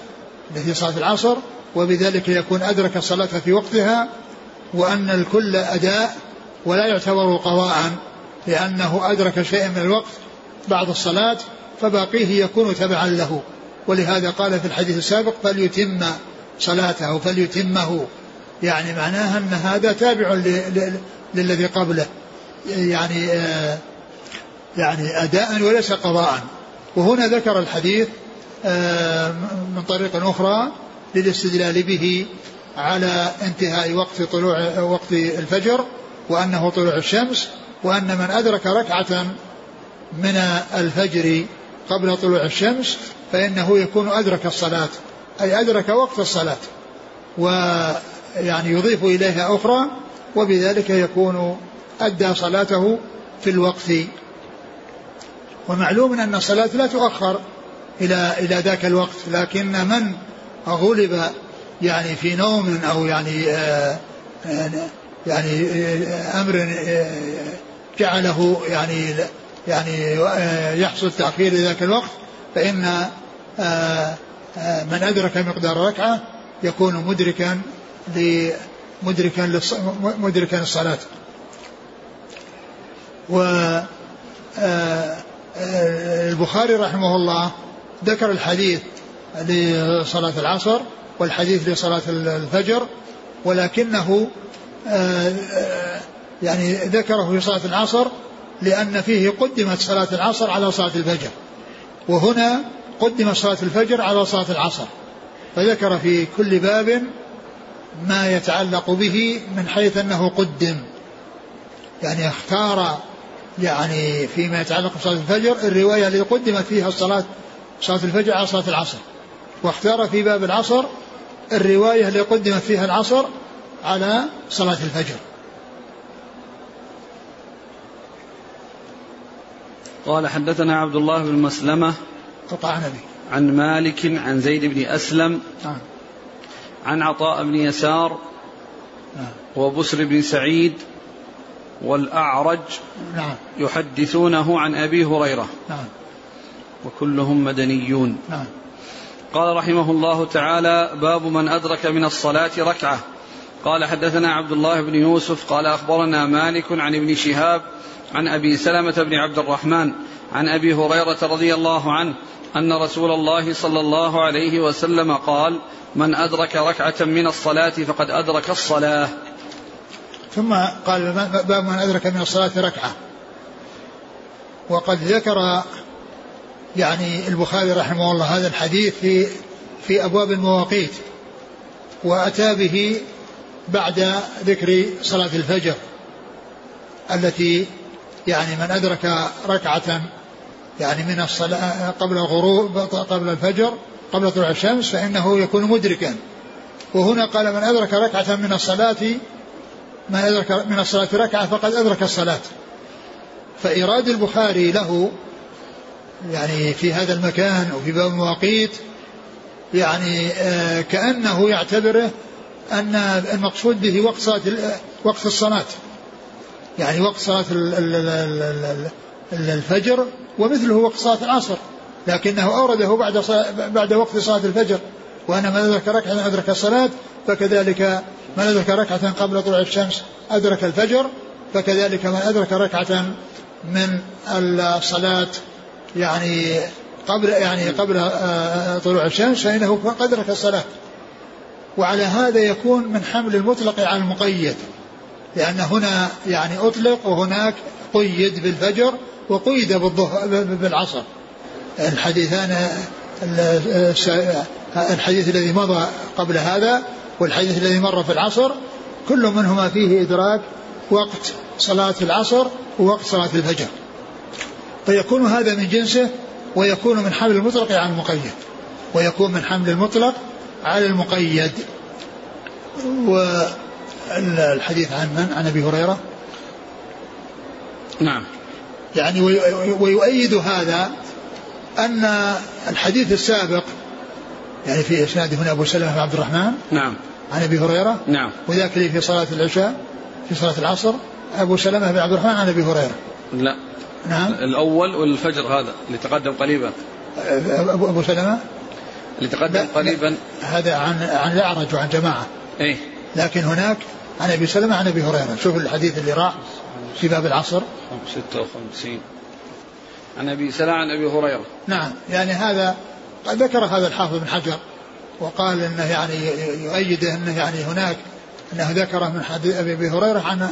التي صلاة العصر وبذلك يكون أدرك الصلاة في وقتها وأن الكل أداء ولا يعتبر قضاء لأنه أدرك شيئا من الوقت بعد الصلاة فباقيه يكون تبعا له. ولهذا قال في الحديث السابق فليتم صلاته فليتمه. يعني معناها أن هذا تابع للذي قبله. يعني آه يعني أداء وليس قضاء. وهنا ذكر الحديث آه من طريق أخرى للاستدلال به على انتهاء وقت طلوع وقت الفجر وأنه طلوع الشمس وأن من أدرك ركعة من الفجر قبل طلوع الشمس فإنه يكون أدرك الصلاة أي أدرك وقت الصلاة. ويعني يضيف إليها أخرى وبذلك يكون أدى صلاته في الوقت. ومعلوم أن الصلاة لا تؤخر إلى إلى ذاك الوقت لكن من غلب يعني في نوم أو يعني آه يعني أمر جعله يعني يعني يحصل تأخير ذاك الوقت فإن من أدرك مقدار ركعة يكون مدركا مدركا مدركا الصلاة. و البخاري رحمه الله ذكر الحديث لصلاة العصر والحديث لصلاة الفجر ولكنه آه، آه، يعني ذكره في صلاة العصر لأن فيه قدمت صلاة العصر على صلاة الفجر وهنا قدمت صلاة الفجر على صلاة العصر فذكر في كل باب ما يتعلق به من حيث أنه قدم. يعني اختار يعني فيما يتعلق بصلاة الفجر الرواية التي قدمت فيها الصلاة صلاة الفجر على صلاة العصر. واختار في باب العصر الرواية التي قدمت فيها العصر على صلاة الفجر. قال حدثنا عبد الله بن مسلمة قطعنا به عن مالك عن زيد بن أسلم نعم عن عطاء بن يسار نعم. وبسر بن سعيد والأعرج نعم. يحدثونه عن أبي هريرة. نعم. وكلهم مدنيون. نعم. قال رحمه الله تعالى باب من أدرك من الصلاة ركعة. قال حدثنا عبد الله بن يوسف. قال أخبرنا مالك عن ابن شهاب عن أبي سلمة بن عبد الرحمن عن أبي هريرة رضي الله عنه أن رسول الله صلى الله عليه وسلم قال من أدرك ركعة من الصلاة فقد أدرك الصلاة. ثم قال باب من أدرك من الصلاة ركعة. وقد ذكر يعني البخاري رحمه الله هذا الحديث في في أبواب المواقيت وأتى به بعد ذكر صلاة الفجر التي يعني من أدرك ركعة يعني من الصلاة قبل الغروب قبل الفجر قبل طلوع الشمس فإنه يكون مدركا. وهنا قال من أدرك ركعة من الصلاة من أدرك من الصلاة ركعة فقد أدرك الصلاة. فإيراد البخاري له يعني في هذا المكان وفي باب المواقيت يعني آه كأنه يعتبره أن المقصود به وقت صلاة وقت الصلاة. يعني وقت صلاة الفجر ومثله وقت صلاة العصر. لكنه أورده بعد بعد وقت صلاة الفجر وأن من أدرك ركعة أدرك الصلاة فكذلك من أدرك ركعة قبل طلوع الشمس أدرك الفجر فكذلك من أدرك ركعة من الصلاة يعني قبل يعني قبل آه، طلوع الشمس فإنه قد أدرك الصلاة. وعلى هذا يكون من حمل المطلق على المقيد. لأن هنا يعني أطلق وهناك قيد بالفجر وقيد بالعصر. الحديثان الحديث الذي مضى قبل هذا والحديث الذي مر في العصر كل منهما فيه إدراك وقت صلاة العصر ووقت صلاة الفجر. فيكون هذا من جنسه ويكون من حمل المطلق على المقيد ويكون من حمل المطلق على المقيد. والحديث عن من؟ عن أبي هريرة. نعم. يعني ويؤيد هذا أن الحديث السابق يعني في إسناد هنا أبو سلمة بن عبد الرحمن نعم. عن أبي هريرة نعم. وذاك اللي في صلاة العشاء في صلاة العصر أبو سلمة بن عبد الرحمن عن أبي هريرة. لا. نعم. الأول والفجر هذا اللي تقدم قريبا. أبو أبو سلمة؟ اللي تقدم قريبا. هذا عن عن الاعرج وعن جماعة. إيه. لكن هناك عن أبي سلمة عن أبي هريرة. شوف الحديث اللي راح في باب العصر. 56 عن أبي سلمه عن أبي هريرة. نعم يعني هذا قد ذكر هذا الحافظ بن حجر وقال إنه يعني يؤيده إنه يعني هناك إنه ذكره من حديث أبي هريرة عن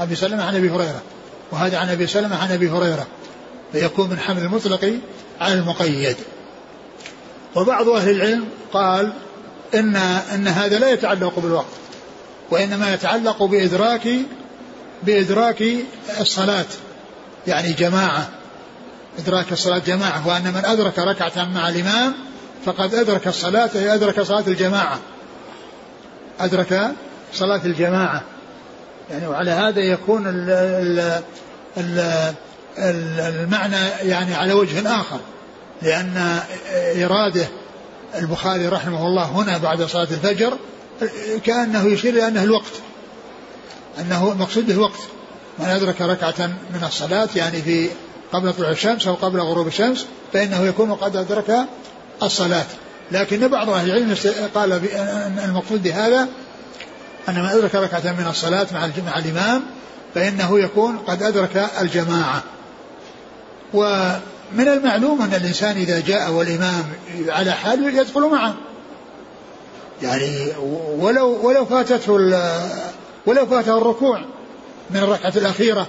أبي سلمة عن أبي هريرة وهذا عن أبي سلمة عن أبي هريرة فيكون من حمل المطلق على المقيد. وبعض أهل العلم قال ان إن هذا لا يتعلق بالوقت وإنما يتعلق بادراك بإدراك الصلاة يعني جماعة. أدراك الصلاه جماعة وأن من أدرك ركعة مع الإمام فقد أدرك الصلاه أي أدرك صلاة الجماعة. أدرك صلاة الجماعة. يعني وعلى هذا يكون ال ال المعنى يعني على وجه آخر لأن إرادة البخاري رحمه الله هنا بعد صلاة الفجر كأنه يشير إلى أنه الوقت أنه المقصود به الوقت من أدرك ركعة من الصلاة يعني في قبل طلوع الشمس أو قبل غروب الشمس فإنه يكون قد أدرك الصلاة. لكن بعض أهل العلم قال أن المقصود بهذا أن من أدرك ركعة من الصلاة مع الإمام فإنه يكون قد أدرك الجماعة. ومن المعلوم أن الإنسان إذا جاء والإمام على حال يدخل معه. يعني ولو ولو فاتته ولو فاته الركوع من الركعة الأخيرة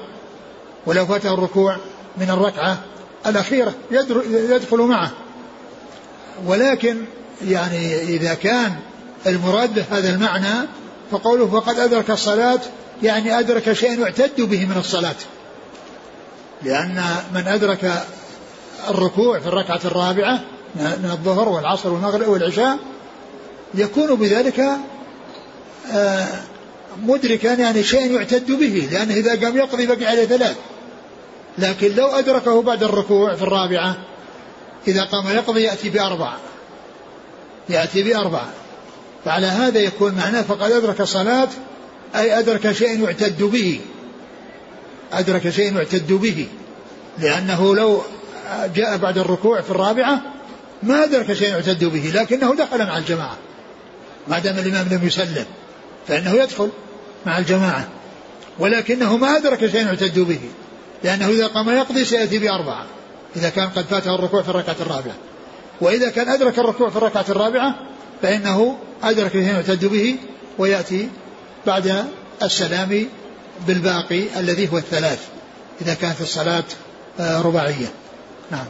ولو فاته الركوع من الركعة الأخيرة يدخل معه. ولكن يعني إذا كان المراد هذا المعنى فقوله فقد أدرك الصلاة يعني أدرك شيئا يعتد به من الصلاة. لأن من أدرك الركوع في الركعة الرابعة من الظهر والعصر والمغرب والعشاء يكون بذلك آه، مدركا يعني شيئا يعتد به لأنه إذا قام يقضي بقي عليه ثلاث. لكن لو أدركه بعد الركوع في الرابعة إذا قام يقضي يأتي بأربع يأتي بأربع فعلى هذا يكون معناه فقد أدرك الصلاة أي أدرك شيء يعتد به. أدرك شيء يعتد به. لأنه لو جاء بعد الركوع في الرابعة ما أدرك شيء يعتد به لكنه دخل مع الجماعة. ما دام الإمام لم يسلم فإنه يدخل مع الجماعة. ولكنه ما أدرك شيء يعتد به. لأنه إذا قام يقضي سيأتي بأربعة إذا كان قد فاته الركوع في الركعة الرابعة وإذا كان أدرك الركوع في الركعة الرابعة فإنه أدرك شيء يعتد به ويأتي بعد السلام بالباقي الذي هو الثلاث إذا كانت الصلاة آه، رباعية نعم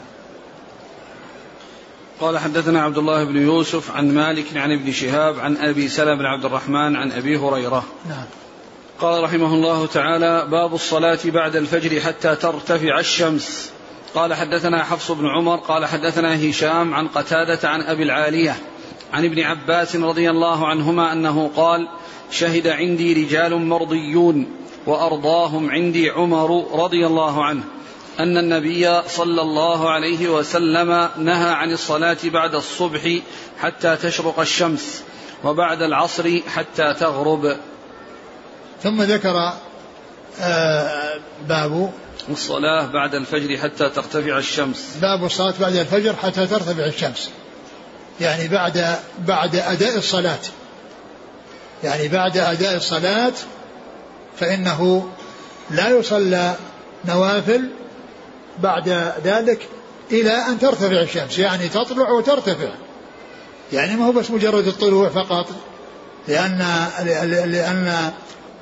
قال حدثنا عبد الله بن يوسف عن مالك عن ابن شهاب عن أبي سلمة بن عبد الرحمن عن أبي هريرة. نعم. قال رحمه الله تعالى: باب الصلاة بعد الفجر حتى ترتفع الشمس. قال حدثنا حفص بن عمر قال حدثنا هشام عن قتادة عن أبي العالية عن ابن عباس رضي الله عنهما أنه قال: شهد عندي رجال مرضيون وأرضاهم عندي عمر رضي الله عنه. أن النبي صلى الله عليه وسلم نهى عن الصلاة بعد الصبح حتى تشرق الشمس وبعد العصر حتى تغرب ثم ذكر آه، باب الصلاة بعد الفجر حتى ترتفع الشمس. باب الصلاة بعد الفجر حتى ترتفع الشمس. يعني بعد بعد أداء الصلاة. يعني بعد أداء الصلاة فإنه لا يصلى نوافل بعد ذلك إلى أن ترتفع الشمس. يعني تطلع وترتفع. يعني ما هو بس مجرد الطلوع فقط لأن لأن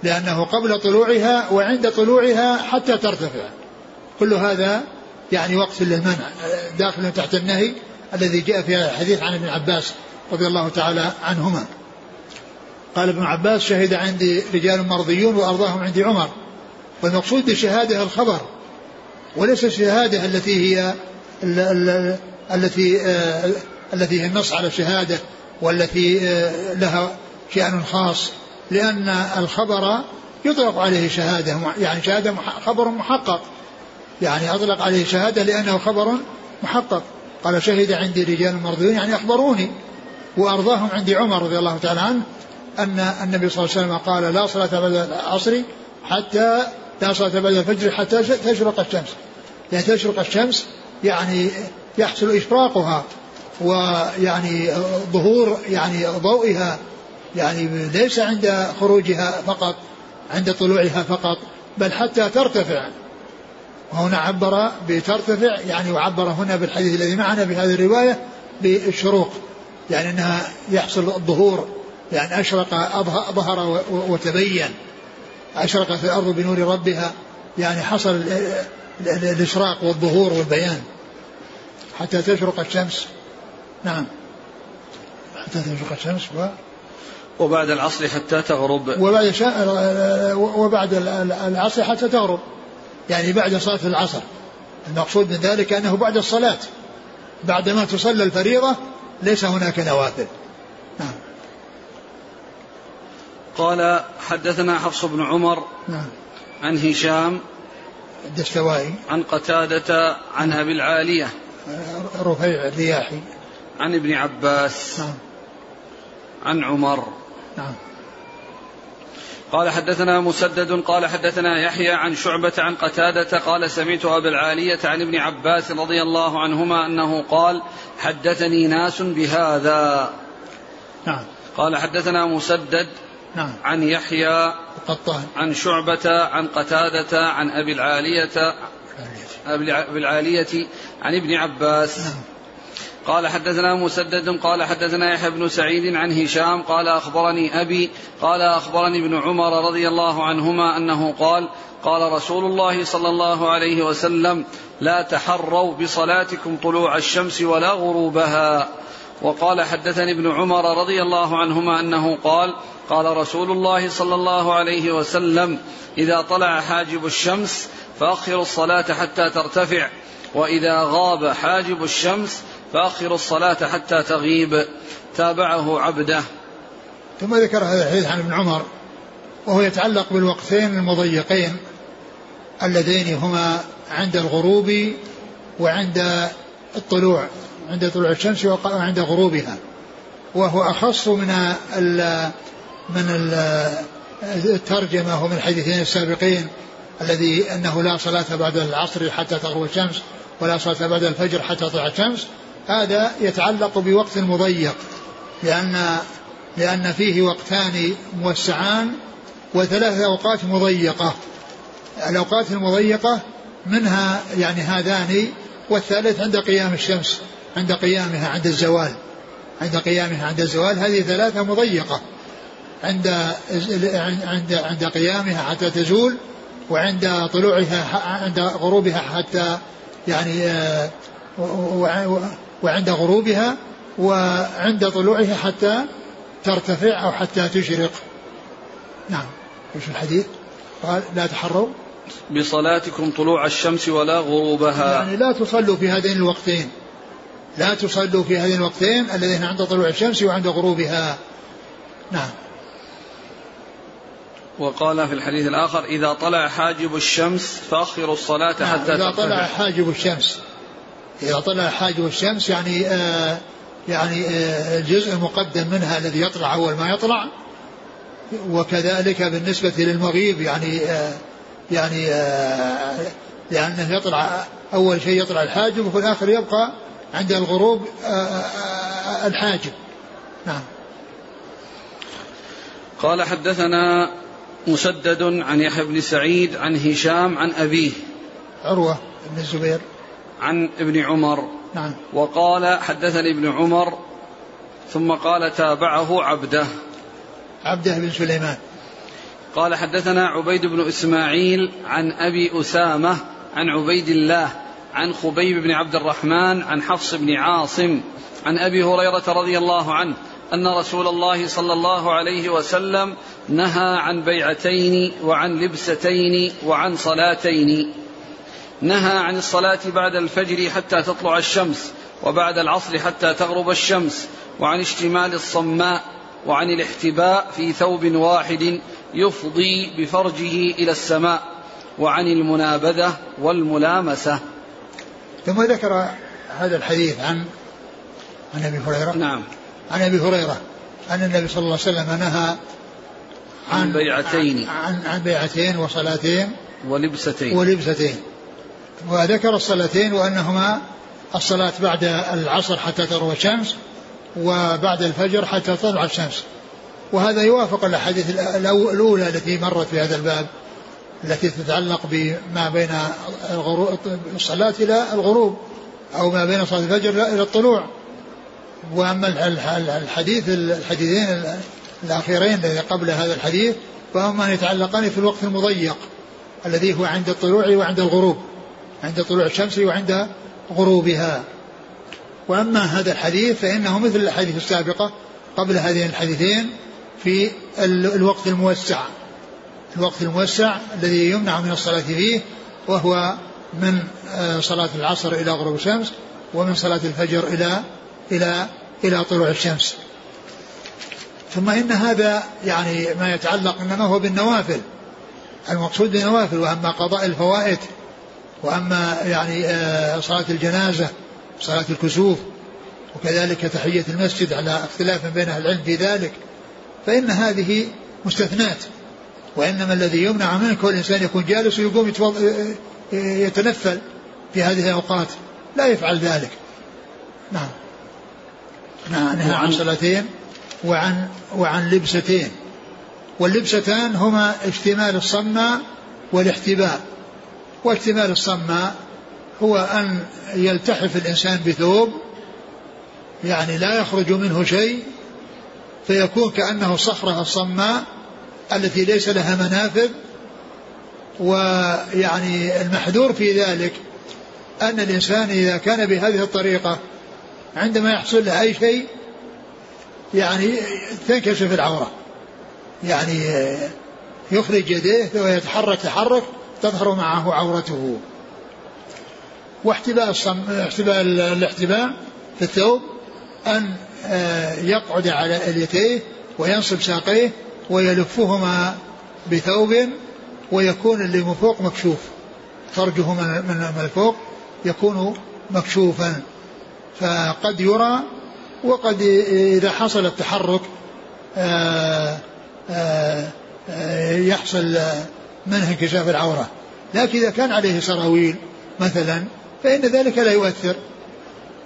لأنه قبل طلوعها وعند طلوعها حتى ترتفع. كل هذا يعني وقت للمنع داخل تحت النهي الذي جاء في الحديث عن ابن عباس رضي الله تعالى عنهما. قال ابن عباس شهد عندي رجال مرضيون وأرضاهم عندي عمر. والمقصود بالشهادة الخبر وليس الشهادة التي هي التي آه، التي هي النص على الشهادة والتي آه، لها شأن خاص. لأن الخبر يطلق عليه شهادة يعني شهادة خبر محقق. يعني أطلق عليه شهادة لأنه خبر محقق. قال شهد عندي رجال مرضيون يعني أخبروني. وأرضاهم عندي عمر رضي الله تعالى عنه أن النبي صلى الله عليه وسلم قال لا صلاة بعد العصر حتى لا صلاة بعد الفجر حتى تشرق الشمس. يعني تشرق الشمس يعني يحصل إشراقها ويعني ظهور يعني ضوئها يعني ليس عند خروجها فقط عند طلوعها فقط بل حتى ترتفع. وهنا عبر بترتفع يعني وعبر هنا بالحديث الذي معنا بهذه الرواية بالشروق يعني أنها يحصل الظهور يعني أشرق ظهر وتبين. أشرقت الأرض بنور ربها يعني حصل الإشراق والظهور والبيان. حتى تشرق الشمس. نعم. حتى تشرق الشمس و وبعد العصر حتى تغرب. وبعد شا... وبعد العصر حتى تغرب. يعني بعد صلاة العصر. المقصود من ذلك أنه بعد الصلاة. بعدما تصلى الفريضة ليس هناك نوافل. نعم. قال حدثنا حفص بن عمر نعم. عن هشام الدستوائي. عن قتادة عن أبي العالية. رفيع الرياحي. عن ابن عباس. نعم. عن عمر. نعم. قال حدثنا مسدد قال حدثنا يحيى عن شعبة عن قتادة قال سمعت أبا العالية عن ابن عباس رضي الله عنهما أنه قال حدثني ناس بهذا. نعم. قال حدثنا مسدد نعم. عن يحيى القطان. عن شعبة عن قتادة عن أبي العالية أبي العالية عن ابن عباس. نعم. قال حدثنا مسدد قال حدثنا يحيى بن سعيد عن هشام قال أخبرني أبي قال أخبرني ابن عمر رضي الله عنهما أنه قال قال رسول الله صلى الله عليه وسلم لا تحروا بصلاتكم طلوع الشمس ولا غروبها. وقال حدثني ابن عمر رضي الله عنهما أنه قال قال رسول الله صلى الله عليه وسلم إذا طلع حاجب الشمس فاخروا الصلاة حتى ترتفع وإذا غاب حاجب الشمس فاخروا الصلاة حتى تغيب. تابعه عبده. ثم ذكر هذا الحديث عن ابن عمر وهو يتعلق بالوقتين المضيقين اللذين هما عند الغروب وعند الطلوع عند طلوع الشمس وعند غروبها. وهو أخص من ال من ال الترجمة ومن الحديثين السابقين الذي أنه لا صلاة بعد العصر حتى تغرب الشمس ولا صلاة بعد الفجر حتى تطلع الشمس. هذا يتعلق بوقت مضيق لأن لأن فيه وقتان موسعان وثلاث أوقات مضيقة. الأوقات المضيقة منها يعني هذان والثالث عند قيام الشمس عند قيامها عند الزوال. عند قيامها عند الزوال هذه ثلاثة مضيقة. عند عند عند قيامها حتى تزول وعند طلوعها عند غروبها حتى يعني آه، وعند غروبها وعند طلوعها حتى ترتفع أو حتى تشرق. نعم. إيش الحديث؟ قال لا تحروا. بصلاتكم طلوع الشمس ولا غروبها. يعني لا تصلوا في هذين الوقتين. لا تصلوا في هذين الوقتين الذين عند طلوع الشمس وعند غروبها. نعم. وقال في الحديث الآخر إذا طلع حاجب الشمس فأخروا الصلاة نعم حتى إذا طلع حاجب الشمس. إذا طلع حاجب الشمس يعني آه يعني آه الجزء المقدم منها الذي يطلع أول ما يطلع. وكذلك بالنسبة للمغيب يعني آه يعني آه لأنه يطلع أول شيء يطلع الحاجب وفي الآخر يبقى عند الغروب آه، آه، آه، الحاجب. نعم. قال حدثنا مسدد عن يحيى بن سعيد عن هشام عن أبيه. عروة بن الزبير. عن ابن عمر. نعم. وقال حدثني ابن عمر ثم قال تابعه عبده. عبده بن سليمان. قال حدثنا عبيد بن إسماعيل عن أبي أسامة عن عبيد الله عن خبيب بن عبد الرحمن عن حفص بن عاصم عن أبي هريرة رضي الله عنه أن رسول الله صلى الله عليه وسلم نهى عن بيعتين وعن لبستين وعن صلاتين. نهى عن الصلاة بعد الفجر حتى تطلع الشمس وبعد العصر حتى تغرب الشمس وعن اشتمال الصماء وعن الاحتباء في ثوب واحد يفضي بفرجه إلى السماء وعن المنابذة والملامسة. ثم ذكر هذا الحديث عن عن أبي هريرة. نعم. عن أبي هريرة أن النبي صلى الله عليه وسلم نهى عن, عن بيعتين. عن, عن بيعتين وصلاتين ولبستين. ولبستين. وذكر الصلاتين وأنهما الصلاة بعد العصر حتى تغرب الشمس وبعد الفجر حتى تطلع الشمس. وهذا يوافق الأحاديث الأولى التي مرت في هذا الباب التي تتعلق بما بين الصلاة إلى الغروب أو ما بين صلاة الفجر إلى الطلوع. وأما الحديث الحديثين الأخيرين الذي قبل هذا الحديث فهما يتعلقان في الوقت المضيق الذي هو عند الطلوع وعند الغروب. عند طلوع الشمس وعند غروبها. وأما هذا الحديث فإنه مثل الأحاديث السابقة قبل هذين الحديثين في الوقت الموسع. الوقت الموسع الذي يمنع من الصلاة فيه وهو من آه، صلاة العصر إلى غروب الشمس ومن صلاة الفجر إلى إلى إلى طلوع الشمس. ثم إن هذا يعني ما يتعلق إنما هو بالنوافل. المقصود بالنوافل وأما قضاء الفوائد وأما يعني آه، صلاة الجنازة صلاة الكسوف وكذلك تحية المسجد على اختلاف بين أهل العلم في ذلك فإن هذه مستثنات. وإنما الذي يمنع منه كل إنسان يكون جالس ويقوم يتنفل في هذه الأوقات. لا يفعل ذلك. نعم. نعم نهى عن صلاتين وعن وعن لبستين واللبستان هما اشتمال الصماء والاحتباء. واكتمال الصماء هو أن يلتحف الإنسان بثوب يعني لا يخرج منه شيء فيكون كأنه صخرة الصماء التي ليس لها منافذ ويعني المحذور في ذلك أن الإنسان إذا كان بهذه الطريقة عندما يحصل له أي شيء يعني تنكشف العورة يعني يخرج يديه ويتحرك تحرك تظهر معه عورته. واحتباء الصم احتباء الاحتباء في الثوب أن آه، يقعد على اليتيه وينصب ساقيه ويلفهما بثوب ويكون اللي من فوق مكشوف. فرجه من الفوق يكون مكشوفا. فقد يرى وقد إذا حصل التحرك آه، آه، يحصل منه انكشاف العورة. لكن إذا كان عليه سراويل مثلا فإن ذلك لا يؤثر.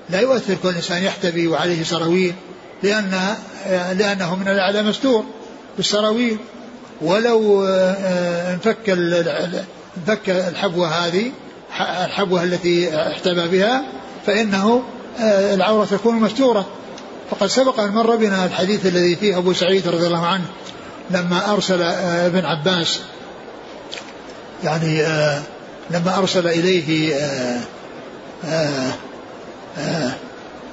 لا يؤثر كل إنسان يحتبي وعليه سراويل لأن لأنه من الأعلى مستور بالسراويل. ولو آه، انفك انفك الحبوة هذه الحبوة التي احتبى بها فإنه آه، العورة تكون مستورة. وقد سبق أن مر بنا الحديث الذي فيه أبو سعيد رضي الله عنه لما أرسل آه، ابن عباس يعني لما أرسل إليه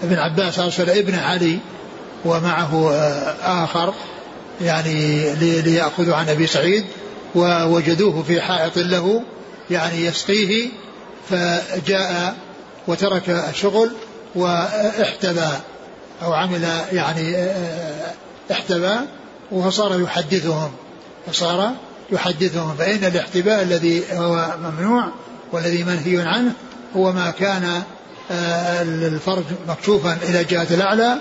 ابن عباس أرسل ابن علي ومعه آخر يعني ليأخذوا عن أبي سعيد ووجدوه في حائط له يعني يسقيه فجاء وترك الشغل واحتبى أو عمل يعني احتبى فصار يحدثهم فصار يحدثهم فإن الاحتباء الذي هو ممنوع والذي منهي عنه هو ما كان آه، الفرج مكشوفا إلى جهة الأعلى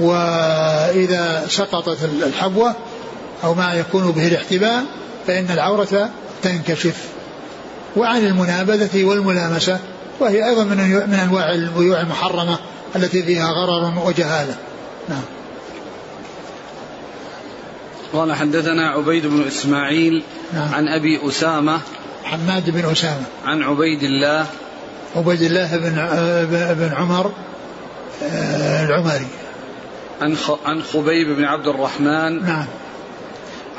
وإذا سقطت الحبوة أو ما يكون به الاحتباء فإن العورة تنكشف. وعن المنابذة والملامسة وهي أيضا من من أنواع البيوع المحرمة التي فيها غرر وجهالة. نعم. قال حدثنا عبيد بن إسماعيل نعم. عن أبي أسامة حماد بن أسامة. عن عبيد الله. عبيد الله بن بن عمر آه، العمري عن عن خبيب بن عبد الرحمن. نعم.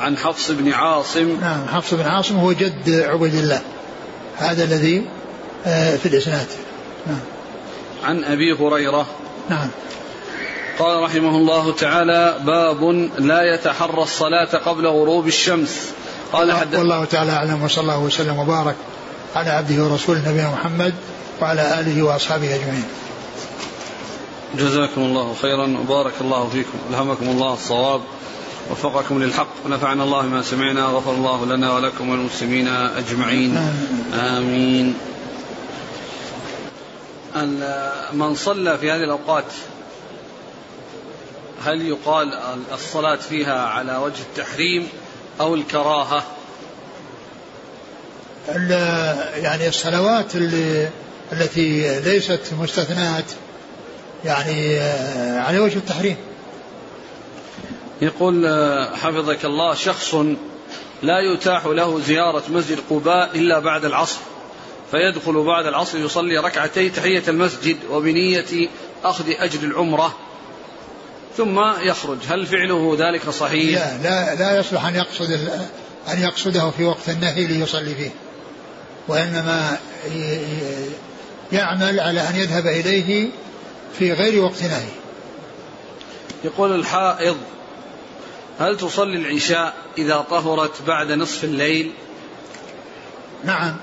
عن حفص بن عاصم. نعم حفص بن عاصم هو جد عبيد الله. هذا الذي آه، في الإسناد. نعم. عن أبي هريرة. نعم. قال رحمه الله تعالى باب لا يتحرى الصلاة قبل غروب الشمس. قال حد والله تعالى أعلم وصلى الله وسلم وبارك على عبده ورسوله نبينا محمد وعلى آله وأصحابه أجمعين. جزاكم الله خيرا وبارك الله فيكم. ألهمكم الله الصواب وفقكم للحق. ونفعنا الله ما سمعنا غفر الله لنا ولكم والمسلمين أجمعين. آمين. من صلى في هذه الأوقات هل يقال الصلاة فيها على وجه التحريم أو الكراهة؟ يعني الصلوات اللي التي ليست مستثنات يعني آه، على وجه التحريم. يقول آه، حفظك الله شخص لا يتاح له زيارة مسجد قباء إلا بعد العصر فيدخل بعد العصر يصلي ركعتي تحية المسجد وبنية أخذ أجر العمرة. ثم يخرج. هل فعله ذلك صحيح؟ لا لا, لا يصلح أن يقصد أن يقصده في وقت النهي ليصلي فيه. وإنما يعمل على أن يذهب إليه في غير وقت نهي. يقول الحائض هل تصلي العشاء إذا طهرت بعد نصف الليل؟ نعم.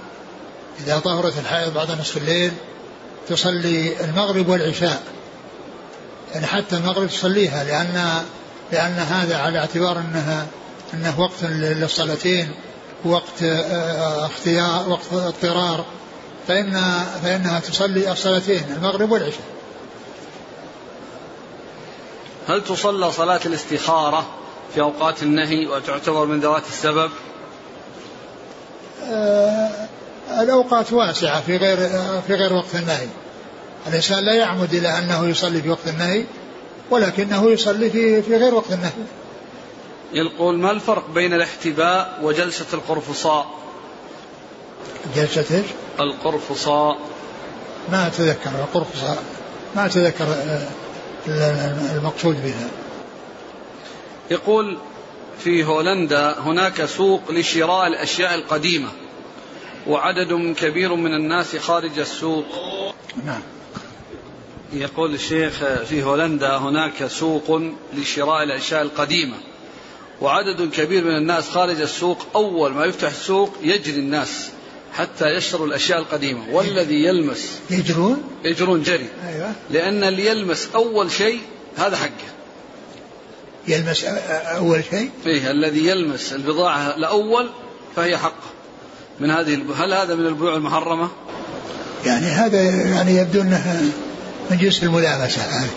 إذا طهرت الحائض بعد نصف الليل تصلي المغرب والعشاء. يعني حتى المغرب تصليها لأن لأن هذا على اعتبار أنها أنه وقت للصلاتين وقت آه، اختيار وقت اضطرار فإن فإنها تصلي الصلاتين المغرب والعشاء هل تصلى صلاة الاستخارة في أوقات النهي وتعتبر من ذوات السبب؟ آه الأوقات واسعة في غير في غير وقت النهي. الإنسان لا يعمد إلى أنه يصلي في وقت النهي ولكنه يصلي في في غير وقت النهي. يقول ما الفرق بين الاحتباء وجلسة القرفصاء؟ جلسة إيش؟ القرفصاء ما أتذكر القرفصاء ما أتذكر آه، المقصود بها يقول في هولندا هناك سوق لشراء الأشياء القديمة وعدد كبير من الناس خارج السوق نعم يقول الشيخ في هولندا هناك سوق لشراء الأشياء القديمة وعدد كبير من الناس خارج السوق أول ما يفتح السوق يجري الناس حتى يشتروا الأشياء القديمة والذي يلمس يجرون؟ يجرون جري. أيوة. لأن اللي يلمس أول شيء هذا حقه. يلمس أول شيء؟ إيه الذي يلمس البضاعة الأول فهي حقه. من هذه هل هذا من البيوع المحرمة؟ يعني هذا يعني يبدو أنه من جنس الملامسة هذه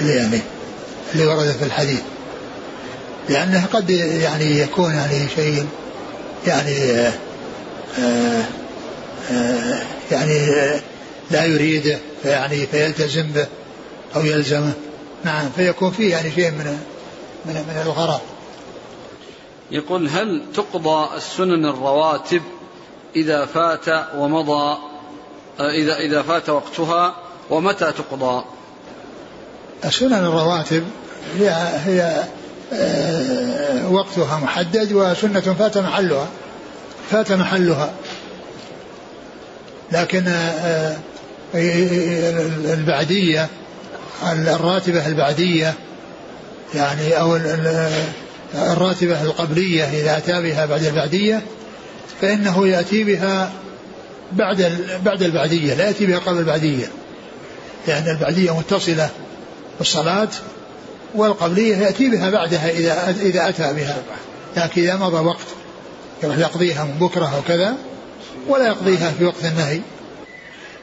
اللي يعني اللي ورد في الحديث. لأنه قد يعني يكون يعني شيء يعني آه آه, آه، يعني لا يريده فيعني فيلتزم به أو يلزمه. نعم فيكون فيه يعني شيء من من من الغرض يقول هل تقضى السنن الرواتب إذا فات ومضى إذا إذا فات وقتها ومتى تقضى؟ السنن الرواتب هي هي آه، وقتها محدد وسنة فات محلها فات محلها لكن آه، البعدية الراتبة البعدية يعني أو الراتبة القبلية إذا أتى بها بعد البعدية فإنه يأتي بها بعد بعد البعدية لا يأتي بها قبل البعدية لأن البعدية متصلة بالصلاة والقبلية يأتي بها بعدها إذا إذا أتى بها. لكن إذا مضى وقت يروح يقضيها من بكرة أو كذا ولا يقضيها في وقت النهي.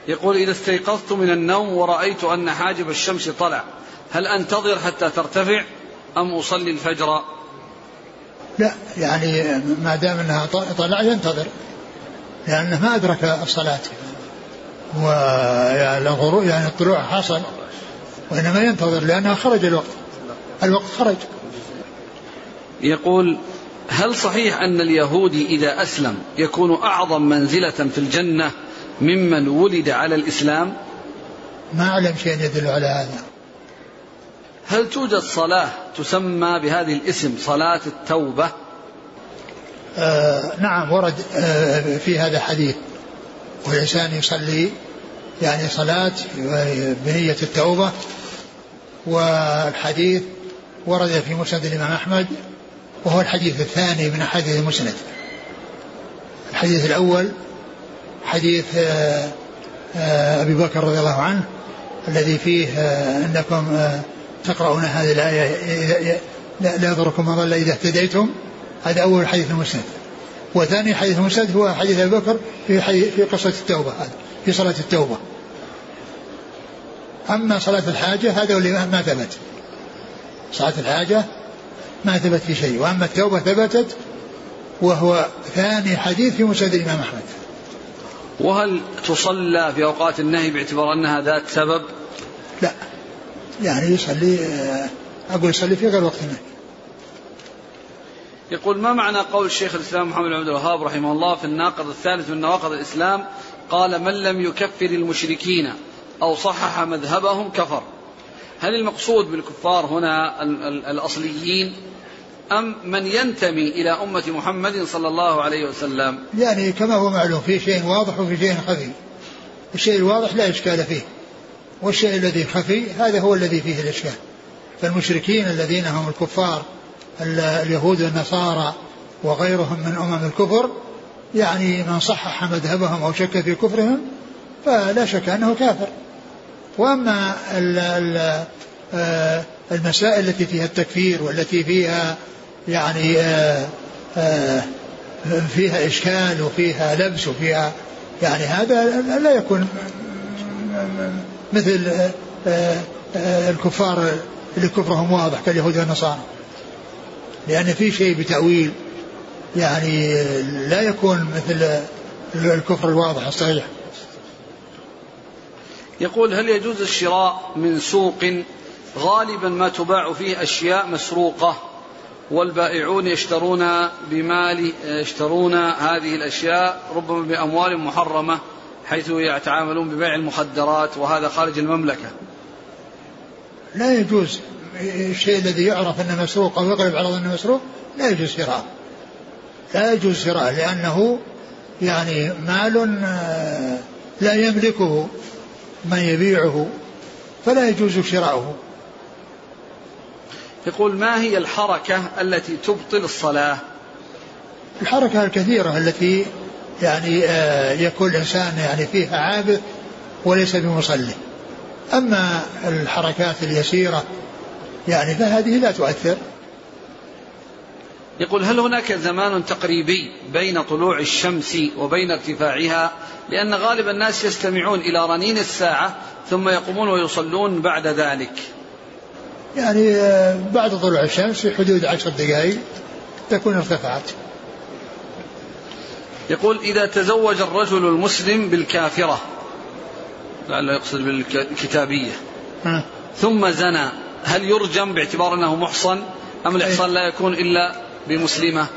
يقول إذا استيقظت من النوم ورأيت أن حاجب الشمس طلع هل أنتظر حتى ترتفع أم أصلي الفجر؟ لا يعني ما دام إنها طلع ينتظر لأنه ما أدرك الصلاة. والغروب يعني الطلوع حصل وإنما ينتظر لأنها خرج الوقت الوقت خرج يقول هل صحيح أن اليهودي إذا أسلم يكون أعظم منزلة في الجنة ممن ولد على الإسلام؟ ما أعلم شيء يدل على هذا. هل توجد صلاة تسمى بهذه الاسم صلاة التوبة آه نعم ورد آه في هذا حديث والإنسان يصلي يعني صلاة بنية التوبة. والحديث ورد في مسند الإمام أحمد وهو الحديث الثاني من أحاديث المسند. الحديث الأول حديث آه آه أبي بكر رضي الله عنه الذي فيه آه أنكم تقرؤون هذه الآية لا يضركم من ضل إذا اهتديتم. هذا أول حديث المسند. وثاني حديث المسند هو حديث أبي بكر في في قصة التوبة هذا في صلاة التوبة. أما صلاة الحاجة هذا اللي ما ثبت. صلاة الحاجة ما ثبت في شيء. وأما التوبة ثبتت وهو ثاني حديث في مسند الإمام أحمد. وهل تصلى في أوقات النهي باعتبار أنها ذات سبب؟ لا. يعني يصلي آه، أقول يصلي في غير وقت النهي. يقول ما معنى قول الشيخ الإسلام محمد بن عبد الوهاب رحمه الله في الناقض الثالث من نواقض الإسلام؟ قال من لم يكفر المشركين أو صحح مذهبهم كفر. هل المقصود بالكفار هنا الأصليين؟ أم من ينتمي إلى أمة محمد صلى الله عليه وسلم؟ يعني كما هو معلوم في شيء واضح وفي شيء خفي. الشيء الواضح لا إشكال فيه. والشيء الذي خفي هذا هو الذي فيه الإشكال. فالمشركين الذين هم الكفار اليهود والنصارى وغيرهم من أمم الكفر يعني من صحح مذهبهم أو شك في كفرهم فلا شك أنه كافر. وأما آه، المسائل التي فيها التكفير والتي فيها يعني آه، آه، فيها إشكال وفيها لبس وفيها يعني هذا لا يكون مثل الكفار اللي كفرهم واضح كاليهود والنصارى. لأن في شيء بتأويل يعني لا يكون مثل الكفر الواضح الصحيح. يقول هل يجوز الشراء من سوق غالبا ما تباع فيه أشياء مسروقة والبائعون يشترون بمال يشترون هذه الأشياء ربما بأموال محرمة حيث يتعاملون ببيع المخدرات وهذا خارج المملكة؟ لا يجوز. الشيء الذي يعرف أنه مسروق أو يغلب على ظنه مسروق لا يجوز شراءه لا يجوز شراءه لأنه يعني مال آه، لا يملكه من يبيعه فلا يجوز شراؤه. يقول ما هي الحركة التي تبطل الصلاة؟ الحركة الكثيرة التي يعني آه، يكون الإنسان يعني فيها عابث وليس بمصلي. أما الحركات اليسيرة يعني فهذه لا تؤثر. يقول هل هناك زمان تقريبي بين طلوع الشمس وبين ارتفاعها؟ لأن غالب الناس يستمعون إلى رنين الساعة ثم يقومون ويصلون بعد ذلك. يعني آه، بعد طلوع الشمس في حدود عشر دقائق تكون ارتفعت. يقول إذا تزوج الرجل المسلم بالكافرة لعله يقصد بالكتابية ثم زنى هل يرجم باعتبار أنه محصن؟ أم الإحصان لا يكون إلا بمسلمة؟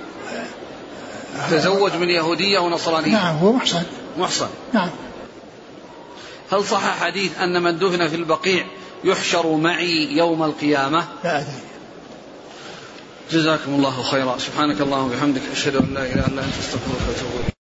تزوج من يهودية ونصرانية. نعم هو محصن. محصن. نعم. هل صح حديث أن من دفن في البقيع يحشر معي يوم القيامة؟ لا أدري. جزاكم الله خيرا. سبحانك اللهم وبحمدك أشهد أن لا إله إلا أنت أستغفرك وأتوب إليك.